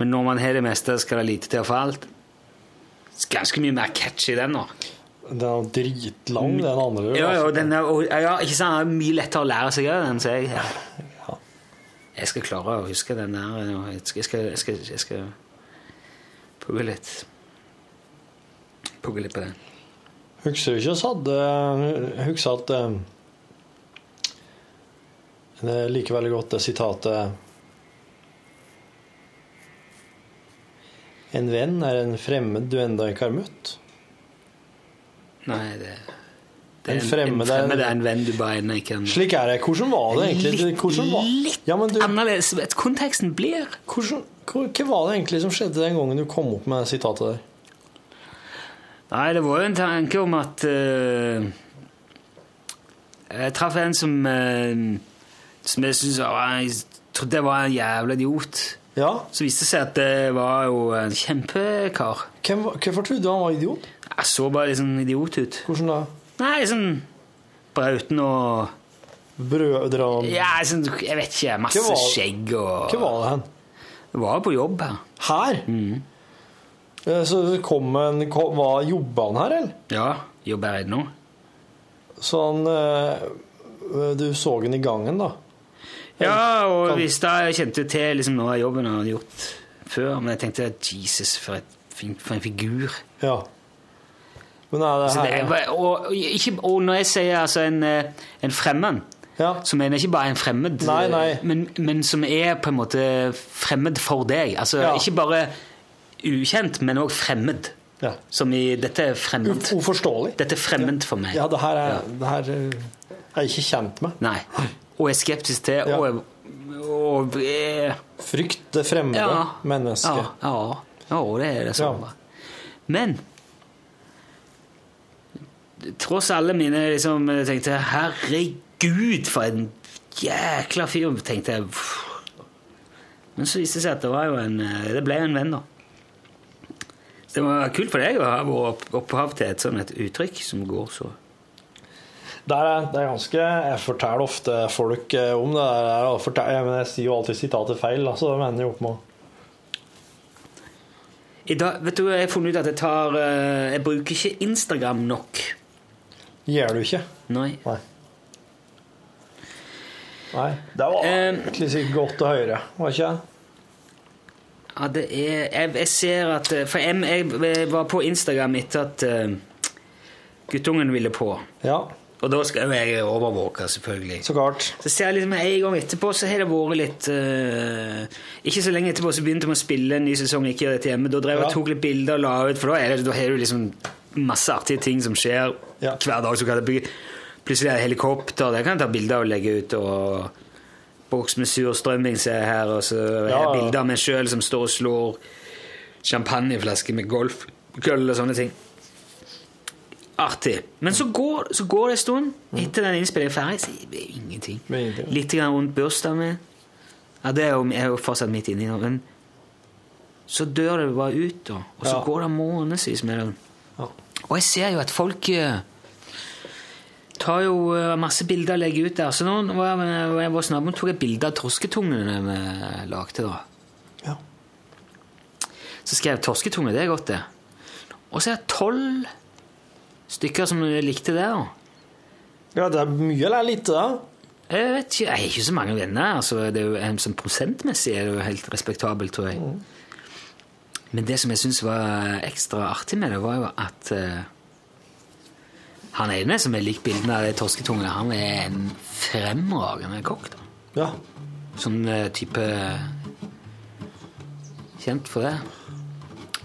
Men når man har det meste, skal det lite til å få alt. Ganske mye mer catchy den nå. Den er dritlang, den andre. Ja, ja, den er, og, ja, ikke sant? Den er mye lettere å lære seg av den, så jeg Jeg skal klare å huske den der. Jeg skal, jeg skal, jeg skal, pugge litt. Pugge litt på den. Husker du ikke oss hadde Jeg husker at Det Jeg liker veldig godt det sitatet En venn er en fremmed du enda ikke har møtt. Nei, det Det En fremmed en fremmed er en venn du bare ennå ikke kan Slik er det. Hvordan var det egentlig? Hvordan var, litt ja, men du, annerledes. Vet, Konteksten blir hvordan, hva var det egentlig som skjedde den gangen du kom opp med sitatet der? Nei, det var jo en tanke om at uh, Jeg traff en som uh, Som jeg syntes var Jeg trodde jeg var en jævla idiot. Ja, Så viste det seg at det var jo en kjempekar. hvem, Hvorfor trodde du han var idiot? Jeg så bare litt sånn idiot ut. Hvordan da? Nei, sånn brauten og Brødre Ja, sånn, jeg vet ikke. Masse var- skjegg og Hva var det hen? Det var på jobb her. Her? Mm. Eh, Så kom en, kom, var, Jobba han her, eller? Ja, jobber her nå. Så han eh, Du så han i gangen, da? Ja, og hvis jeg kjente til liksom, noe av jobben han hadde gjort før, men jeg tenkte Jesus, for, et, for en figur. Ja. Men er det Så det her er, og, og ikke, og når jeg sier altså en, eh, en fremmed, Ja. så mener jeg ikke bare en fremmed, Nei, nei. Men, men som er på en måte fremmed for deg. Altså Ja. ikke bare ukjent, men òg fremmed. ja. Som i Dette er fremmed. Uforståelig. Dette er fremmed for meg. Ja, det her er, det her eh, er jeg ikke kjent med. Nei. [LAUGHS] Og er skeptisk til, Ja. og, og er Frykt det fremmede Ja. mennesket. Ja, ja, det er det samme. Ja. Men tross alle mine liksom, tenkte Herregud, for en jækla fyr, tenkte jeg. Men så viste det seg at det var jo en Det ble en venn, da. Så Det var kult for deg å ha vært opphav til et sånt et uttrykk som går så Det er, det er ganske Jeg forteller ofte folk eh, om det der. jeg, forteller, jeg, men jeg sier jo alltid sitatet feil, da, så det mener jeg opp med I dag, vet du, Jeg har funnet ut at jeg tar eh, Jeg bruker ikke Instagram nok. Gjør du ikke? Nei. Nei. Nei. Det var egentlig um, sikkert godt å høre, var ikke det? Ja, det er Jeg, jeg ser at eh, For jeg, jeg var på Instagram etter at uh, guttungen ville på. Ja, Og da skal jo jeg overvåke, selvfølgelig. så klart. Så ser jeg liksom en gang etterpå, så har det vært litt uh, Ikke så lenge etterpå så begynte vi å spille en ny sesong Ikke gjør dette hjemme. Da drev jeg og Ja. tok litt bilder og la ut, for da, er det, da har du liksom masse artige ting som skjer Ja. hver dag. Så kan det bli, plutselig er det helikopter, det kan jeg ta bilder og legge ut. og Boks med surstrømming ser jeg her, og så Ja, ja. bilder av meg sjøl som står og slår champagneflaske med golfkølle og sånne ting. Artig. Men så går, så går det en stund etter den innspillingen er ferdig, så er ingenting. Det ingenting. Litt grann rundt bursdagen min. Ja, det er jo, jeg er jo fortsatt midt inni nå, men så dør det bare ut, da. Og så Ja. går det månedsvis med det. Ja. Og jeg ser jo at folk eh, tar jo eh, masse bilder og legger ut der. Så nå var jeg, når jeg hos naboen, tok jeg bilde av torsketungene vi lagde. da. Ja. Så skrev jeg torsketunge, det er godt, det. Og så er det tolv stykker som likte det. da. ja, det er mye eller lite, da? Jeg vet ikke, jeg har ikke så mange venner. altså det er jo en sånn Prosentmessig er det jo helt respektabelt, tror jeg. Men det som jeg syns var ekstra artig med det, var jo at uh, han ene som jeg liker bildene av det torsketunge han er en fremragende kokk. da. Ja. Sånn uh, type Kjent for det.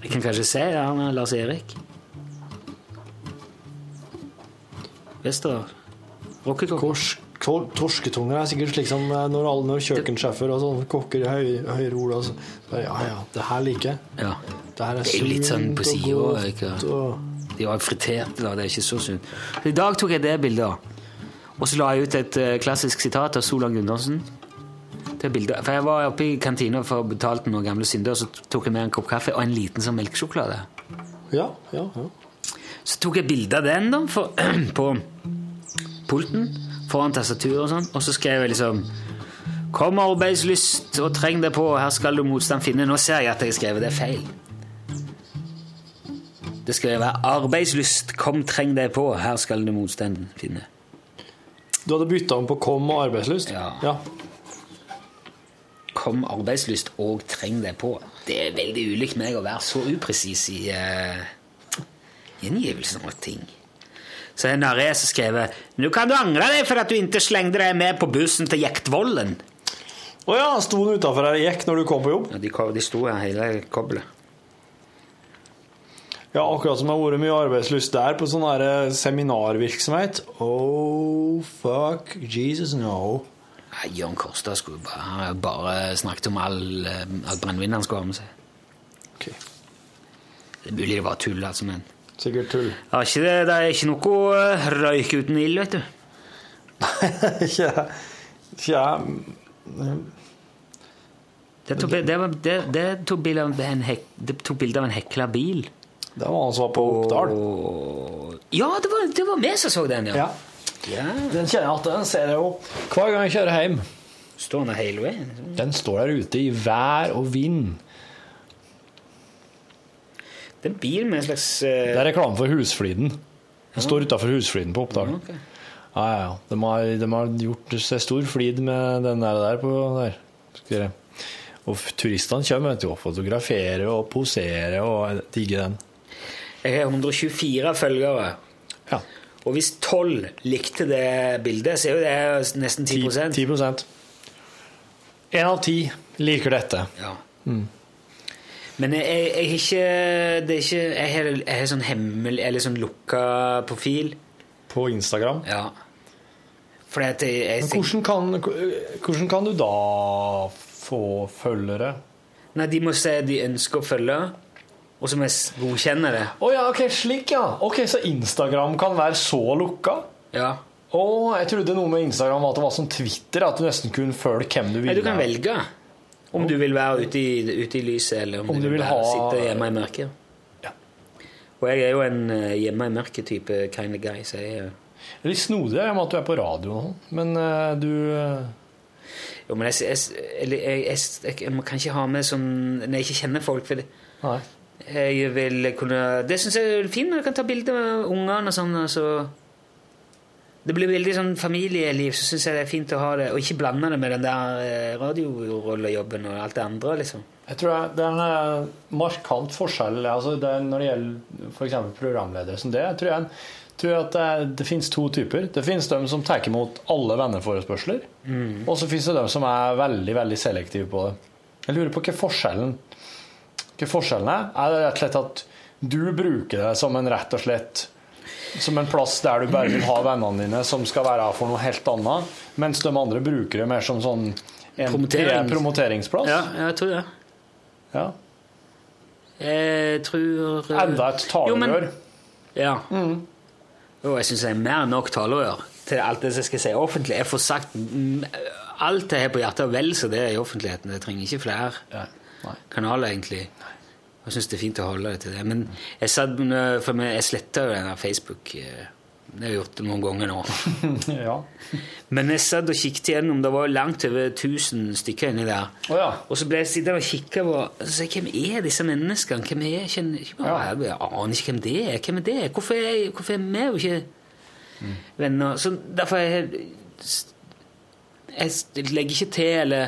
Jeg kan kanskje se ja, han er Lars Erik. Vester. Rockekokk. Torsketunger er sikkert slik som eh, når, alle, når kjøkkensjefer og sånne kokker høy, høyere ord og så, så, Ja, ja, det her liker jeg. Ja. Det her er Det er litt sånn på sida. og De var friterte, da. Det er ikke så sunt. I dag tok jeg det bildet. Og så la jeg ut et eh, klassisk sitat av Solan Gundersen. Det bildet. For Jeg var oppe i kantina for å betale noen gamle synder, og så tok jeg med en kopp kaffe og en liten sånn melkesjokolade. Ja, ja, ja. Så tok jeg bilde av den da, for, [CLEARS THROAT] på pulten foran tastaturet og sånn, og så skrev jeg liksom Kom arbeidslyst og treng deg på, her skal du motstand finne. Nå ser jeg at jeg har skrevet det feil. Det skal være arbeidslyst, kom treng deg på, her skal du motstand finne. Du hadde bytta om på kom og arbeidslyst? Ja. ja. Kom arbeidslyst og treng deg på. Det er veldig ulikt meg å være så upresis i uh, gjengivelsen av ting. Så en narre som skrev Nå kan du angre deg for at du ikke slengte deg med på bussen til Jektvollen. Å ja, sto han utafor her og gikk når du kom på jobb? Ja, de, de sto her hele koblet. Ja, akkurat som det har vært mye arbeidslyst der på sånn eh, seminarvirksomhet. Oh, fuck Jesus, no. Nei, John Costa skulle bare, bare snakket om all, eh, all brennevin han skulle ha med seg. Ok. Det er mulig det var tull, altså, men Sikkert tull. ja, det, det er ikke noe eh, røyk uten ild, vet du. Nei, ikke jeg. Det tok, det var, det, det tok bilde av en, hek, av en hekla bil. Det var han som var på Oppdal. Og- Ja, det var, det var vi som så den, ja. Ja. ja. Den kjenner jeg at den ser jeg jo hver gang jeg kjører hjem. Står den hele veien? Den står der ute i vær og vind. Det er en bil med en slags eh, Det er reklame for Husfliden. Den står utafor Husfliden på Oppdal. Ja, Ja, ja, ja. De har, de har gjort seg stor flid med den der, der på der. Skal Og turistene kommer vet du, og fotograferer og poserer og digger den. Jeg har 124 følgere. Ja. Og hvis 12 likte det bildet, så er jo det nesten 10% 10% En av ti liker dette. Ja. Mm. Men jeg, jeg, jeg har ikke Det er ikke Jeg har, jeg har sånn hemmelig Eller sånn lukka profil. På Instagram. Ja. Fordi at jeg, jeg Men hvordan kan, hvordan kan du da få følgere? Nei, de må se de ønsker å følge, og så må jeg godkjenne det. Å ja, ok, slik ja. Ok, Så Instagram kan være så lukka? Ja. Å, jeg trodde noe med Instagram var at det var som Twitter, at du nesten kunne følge hvem du ville. Nei, du kan velge om du vil være ute i, ute i lyset, eller om, Om du du vil vil ha- sitte hjemme i mørket. Og jeg er jo en eh, hjemme i mørket-type kind of guy, så jeg eh, Det er litt snodig med at du er på radio og sånn, men eh, du Jo, men jeg, jeg, jeg, jeg, kan ikke ha med sånn Når jeg ikke kjenner folk. For det, Nei. jeg vil kunne Det syns jeg er fint når jeg kan ta bilder av ungene og sånn. Altså. Det blir veldig sånn familieliv, så syns jeg det er fint å ha det. Og ikke blande det med den der eh, radiorollejobben og alt det andre, liksom. Jeg tror det er en eh, markant forskjell altså det når det gjelder f.eks. programledere som det. Jeg tror, jeg, tror at det, det finnes to typer. Det finnes de som tar imot alle venneforespørsler, og så finnes det de som er veldig veldig selektive på det. Jeg lurer på hva forskjellen hva forskjellen er. Er det rett og slett at du bruker det som en rett og slett som en plass der du bare vil ha vennene dine som skal være for noe helt annet, mens de andre bruker det mer som sånn en Promotering. promoteringsplass. Ja, jeg tror det. Ja. Jeg tror eh, Enda et talerør. Ja. Jo, jeg syns jeg er mer enn nok talerør til alt det som jeg skal si offentlig. Jeg får sagt mm, alt jeg har på hjertet, og vel så det i offentligheten. Jeg trenger ikke flere kanaler, egentlig. Jeg syns det er fint å holde det til det. Men jeg, for meg, jeg sletta jo den der Facebook. eh, Det har jeg gjort noen ganger nå. [LAUGHS] ja. Men jeg satt og kikket igjennom, det var langt over 1000 stykker inni der. Og så ble jeg sittende og kikke på og så sa jeg, Hvem er disse menneskene? Hvem er jeg ikke, jeg, jeg aner ikke hvem det er. Hvem er det? Hvorfor er, hvorfor er vi jo ikke venner? Så derfor er jeg, jeg legger ikke til eller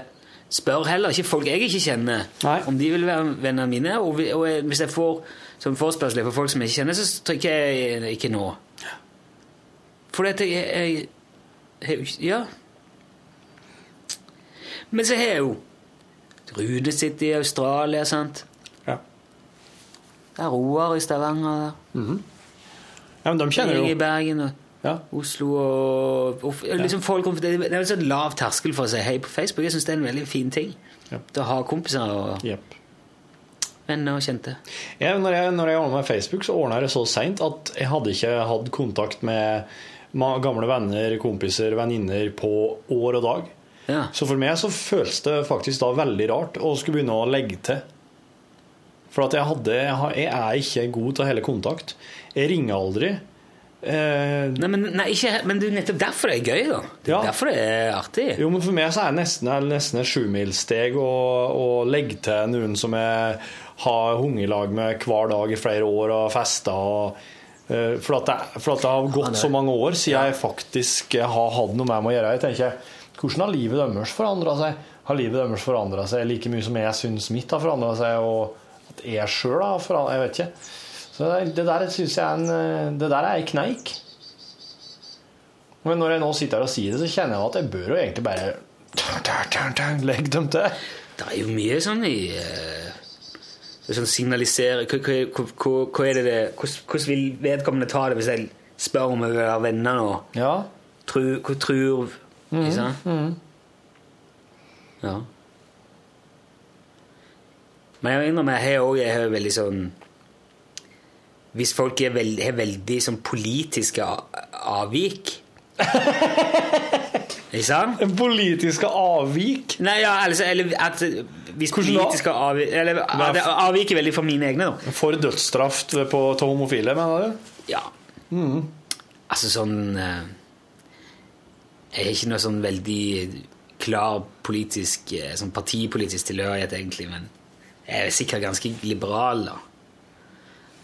spør heller ikke folk jeg ikke kjenner, om de vil være vennene mine. Og, vi- og hvis jeg får som forespørsel fra folk som jeg ikke kjenner, så trykker jeg ikke nå. For at jeg, jeg, jeg Ja. Men så har jeg jo Rune sitter i Australia, sant? Ja. Det er Roar i Stavanger der. Ja, men de kjenner Jeg jo i Bergen og Oslo og, og liksom folk, Det er en sånn lav terskel for å si hei på Facebook. Jeg syns det er en veldig fin ting. Ja. å ha kompiser og venner og kjente. Ja, når jeg, når jeg ordna meg Facebook, så ordna jeg det så seint at jeg hadde ikke hatt kontakt med gamle venner, kompiser, venninner på år og dag. Så for meg så føltes det faktisk da veldig rart å skulle begynne å legge til. For at jeg, hadde, jeg er ikke god til å holde kontakt. Jeg ringer aldri. Eh, Nei, men, nei, ikke, men det er nettopp derfor det er gøy, da. Det er derfor det er artig. Jo, men for meg så er det nesten, nesten et sjumilssteg å, å legge til noen som jeg har hunget i lag med hver dag i flere år og festa. Og, eh, for, at det, for at det har gått så mange år siden jeg faktisk har hatt noe med meg å gjøre. Jeg tenker, Hvordan har livet deres forandra seg? Har livet deres forandra seg like mye som jeg syns mitt har forandra seg, og at jeg sjøl har forandra Jeg vet ikke. Så det, der synes jeg er en, eh, det der er ei kneik. Men når jeg nå sitter her og sier det, så kjenner jeg at jeg bør jo egentlig bare legge dem til. Det er jo mye sånn i eh, sånn signalisere hva, er det det hvordan, vil vedkommende ta det hvis jeg spør om jeg vil være venner nå? Ja. Tru, hva tror Ikke sant? Mm. Ja. Men jeg innrømmer, jeg har har veldig sånn Hvis folk er veld, har veldig sånn politiske avvik [LAUGHS] Ikke sant? Politiske avvik? Nei, ja, altså, eller at hvis politiske avvik Eller at avviker veldig fra mine egne, da. For dødsstraff på til homofile, mener du? Ja. Altså sånn eh, Jeg har ikke noe sånn veldig klar politisk eh, sånn partipolitisk tilhørighet, egentlig, men jeg er sikkert ganske liberal, da.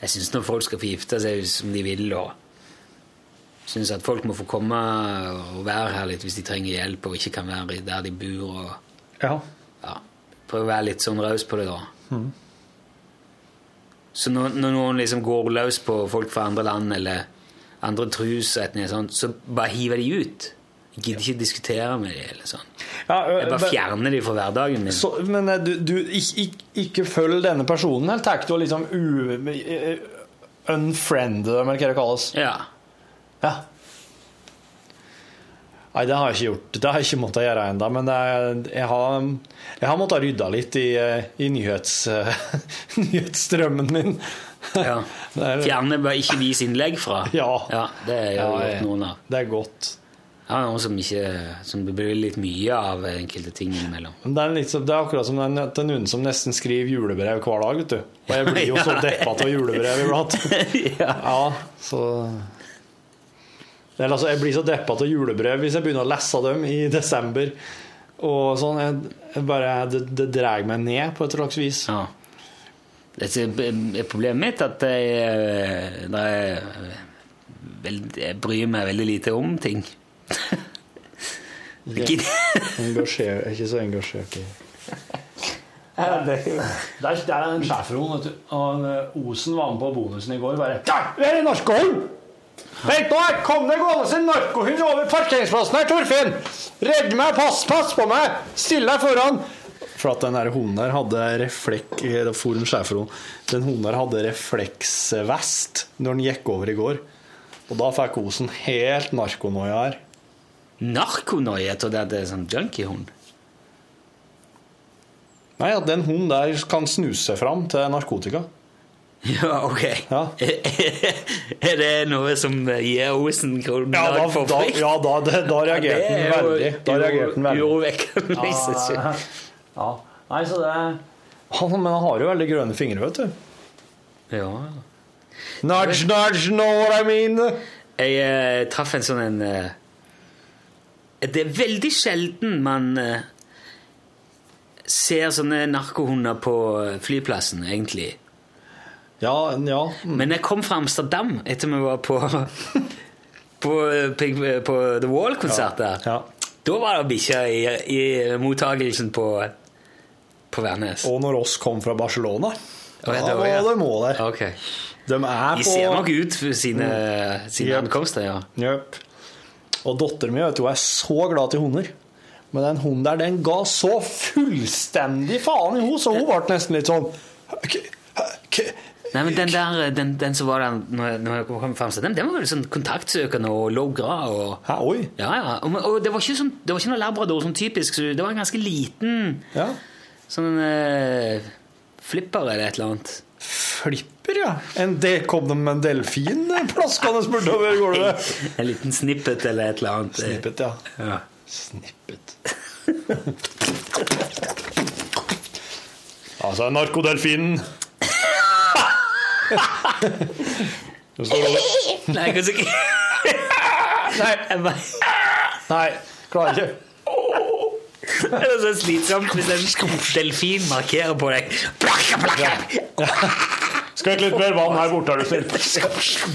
Jeg syns når folk skal få gifte seg som de vil, og syns at folk må få komme og være her litt hvis de trenger hjelp og ikke kan være der de bor. og Ja. ja, Prøve å være litt sånn raus på det, da. Så når, når noen liksom går løs på folk fra andre land eller andre trosretninger, så bare hiver de ut. Jeg gidder ikke diskutere med dem. eller sånn. Ja, ø, Jeg bare fjerner dem fra hverdagen min. Så, men eh, du, du ikke, ikke, ikke følg denne personen, eller tar du liksom u, eh, unfriend dem, eller hva det kalles? Ja. Ja. Nei, det har jeg ikke gjort. Det har jeg ikke måttet gjøre ennå. Men er, jeg, har, jeg har måttet rydde litt i, i nyhets, [LAUGHS] nyhetsstrømmen min. ja. [LAUGHS] Er- Fjerne bare ikke vis innlegg fra. Ja. Ja, Det er jo Ja, gjort jeg- noen av. Det er godt. Jeg noe som, ikke, som det blir litt mye av enkelte ting innimellom. Det er, litt, det er akkurat som den, er noen som nesten skriver julebrev hver dag, vet du. Og jeg blir jo [LAUGHS] så Ja. deppa av julebrev iblant. [LAUGHS] ja, så altså, jeg blir så deppa av julebrev hvis jeg begynner å lese dem i desember. Og sånn, jeg, jeg bare, Det, det drar meg ned på et slags vis. Ja. Det er problemet mitt at jeg, eh, er veld- jeg bryr meg veldig lite om ting. Engasjer, er ikke så engasjert i det Der, der er en schæferhund, vet du. Og eh, Osen var med på bonusen i går. Bare Der! Det er en narkohund! Vent nå! her Kom det gående en narkohund over parkeringsplassen her, Torfinn! Redd meg! Pass, pass på meg! Still deg foran! For at den der hunden der hadde reflek... Det for en schæferhund. Den hunden der hadde refleksvest når den gikk over i går. Og da fikk Osen helt narkonoia her. Narkonoia? Trodde at det er sånn junkiehund. Nei, at den hunden der kan snuse seg fram til narkotika. Ja, ok. [LAUGHS] er det noe som gir Osen Ja, da, grunnlag for frykt? ja, da, det, da reagerte Ja, den er veldig. Da reagerte den veldig. urovekkende i seg selv. Ja, ja. Nei, så det han, Men han har jo veldig grønne fingre, vet du. Ja. Nudge, nudge, know what I mean? Jeg uh, traff en sånn en eh, Det er veldig sjelden man eh, ser sånne narkohunder på eh, flyplassen, egentlig. Ja, ja. Men jeg kom fra Amsterdam etter vi var på [LAUGHS] På, på, på The Wall-konsert der. Ja. Da var det bikkjer i, i mottagelsen på, på Værnes. Og når oss kom fra Barcelona, Ja, da det var- det mål der. Okay. De De ser nok ut for sine, sine Yep. ankomster, ja. Jøp. Og datteren min vet du, er så glad til hunder. Men den hunden der, den ga så fullstendig faen i henne, så hun ble nesten litt sånn «K- k- Nei, men den der, den, den som var der når når jeg kom frem, den, den var veldig sånn kontaktsøkende og logra og Hæ, oi. Ja, ja. Og, og det var ikke sånn, det var ikke noe labrador sånn typisk, så det var en ganske liten Ja. sånn eh, flipper eller et eller annet. Flipper, ja. En del, kom de med en delfin plaskende bortover gulvet? En liten snippet eller et eller annet. Snippet, ja. Ja. Snippet. [LAUGHS] altså, narkodelfinen. Det [LAUGHS] Nei, kanskje ikke. [LAUGHS] Nei, Jeg bare- nei, klarer ikke. Det er så slitsomt hvis en delfin markerer på deg. Plakka, plakka. Skal ikke litt mer vann her borte, er du snill?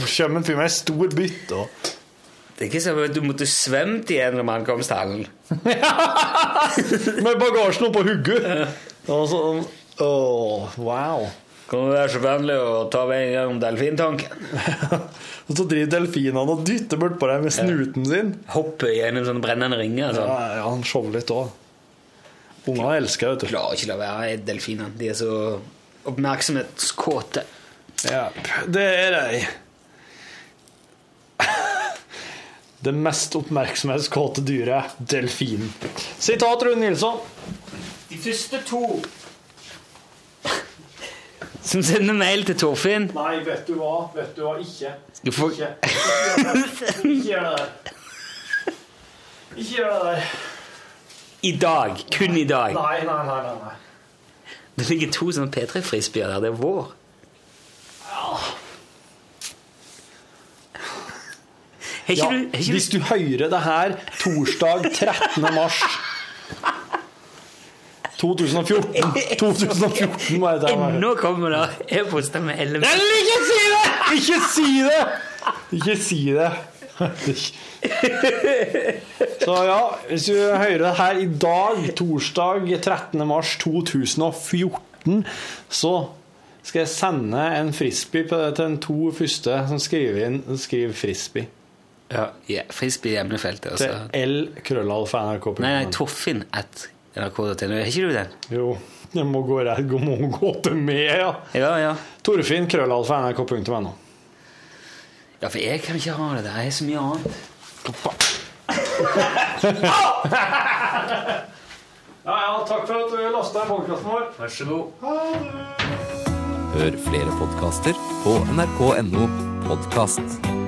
Kjem en fyr med en stor bytte og Det er ikke som at du måtte svømt igjennom ankomsthallen. [LAUGHS] Med bagasjen oppå hugget. Og sånn Åh, wow. Kan du være så vennlig å ta veien gjennom delfintanken? [LAUGHS] Og så driver delfinene og dytter bortpå deg med snuten sin. Hopper gjennom sånne brennende ringer. Ja, Sånn. ja han shower litt òg. Unger elsker det, vet du. Klarer ikke la være delfinene. De er så oppmerksomhetskåte. Ja, det er de. Det mest oppmerksomhetskåte dyret, delfinen. Sitat Rune Nilsson. De første to som sender mail til Torfinn Nei, vet du hva? Vet du hva? Ikke. Du får... Ikke. Ikke gjør det der. Ikke gjør det der. I dag. Kun i dag. Nei, nei, nei. nei, nei. Det ligger to sånne P3-frisbeer der. Det er vår. Ja, du, hvis du hører det her torsdag 13. mars 2014 2014 må jeg ta meg. Ennå kommer det e-poster med LM. Eller ikke si det! Ikke si det! Ikke si det. Så ja, hvis du hører det her i dag, torsdag 13. mars 2014, så skal jeg sende en frisbee på- til de to første som skriver inn skriver frisbee. Ja, yeah, frisbee i emnefeltet. Til Altså. l-krøllalfa.nrk. Nei, nei, Torfinn at nrk.no. Har ikke du den? Jo, jeg må gå, rett, må gå til meg, ja. Ja, ja. Torfinn, krøllalfa.nrk.no. Ja, for jeg kan ikke ha det Det er så mye annet. Ja, ja, takk for at du lasta ned podkasten vår. Vær så god. Hør flere podkaster på nrk.no podkast.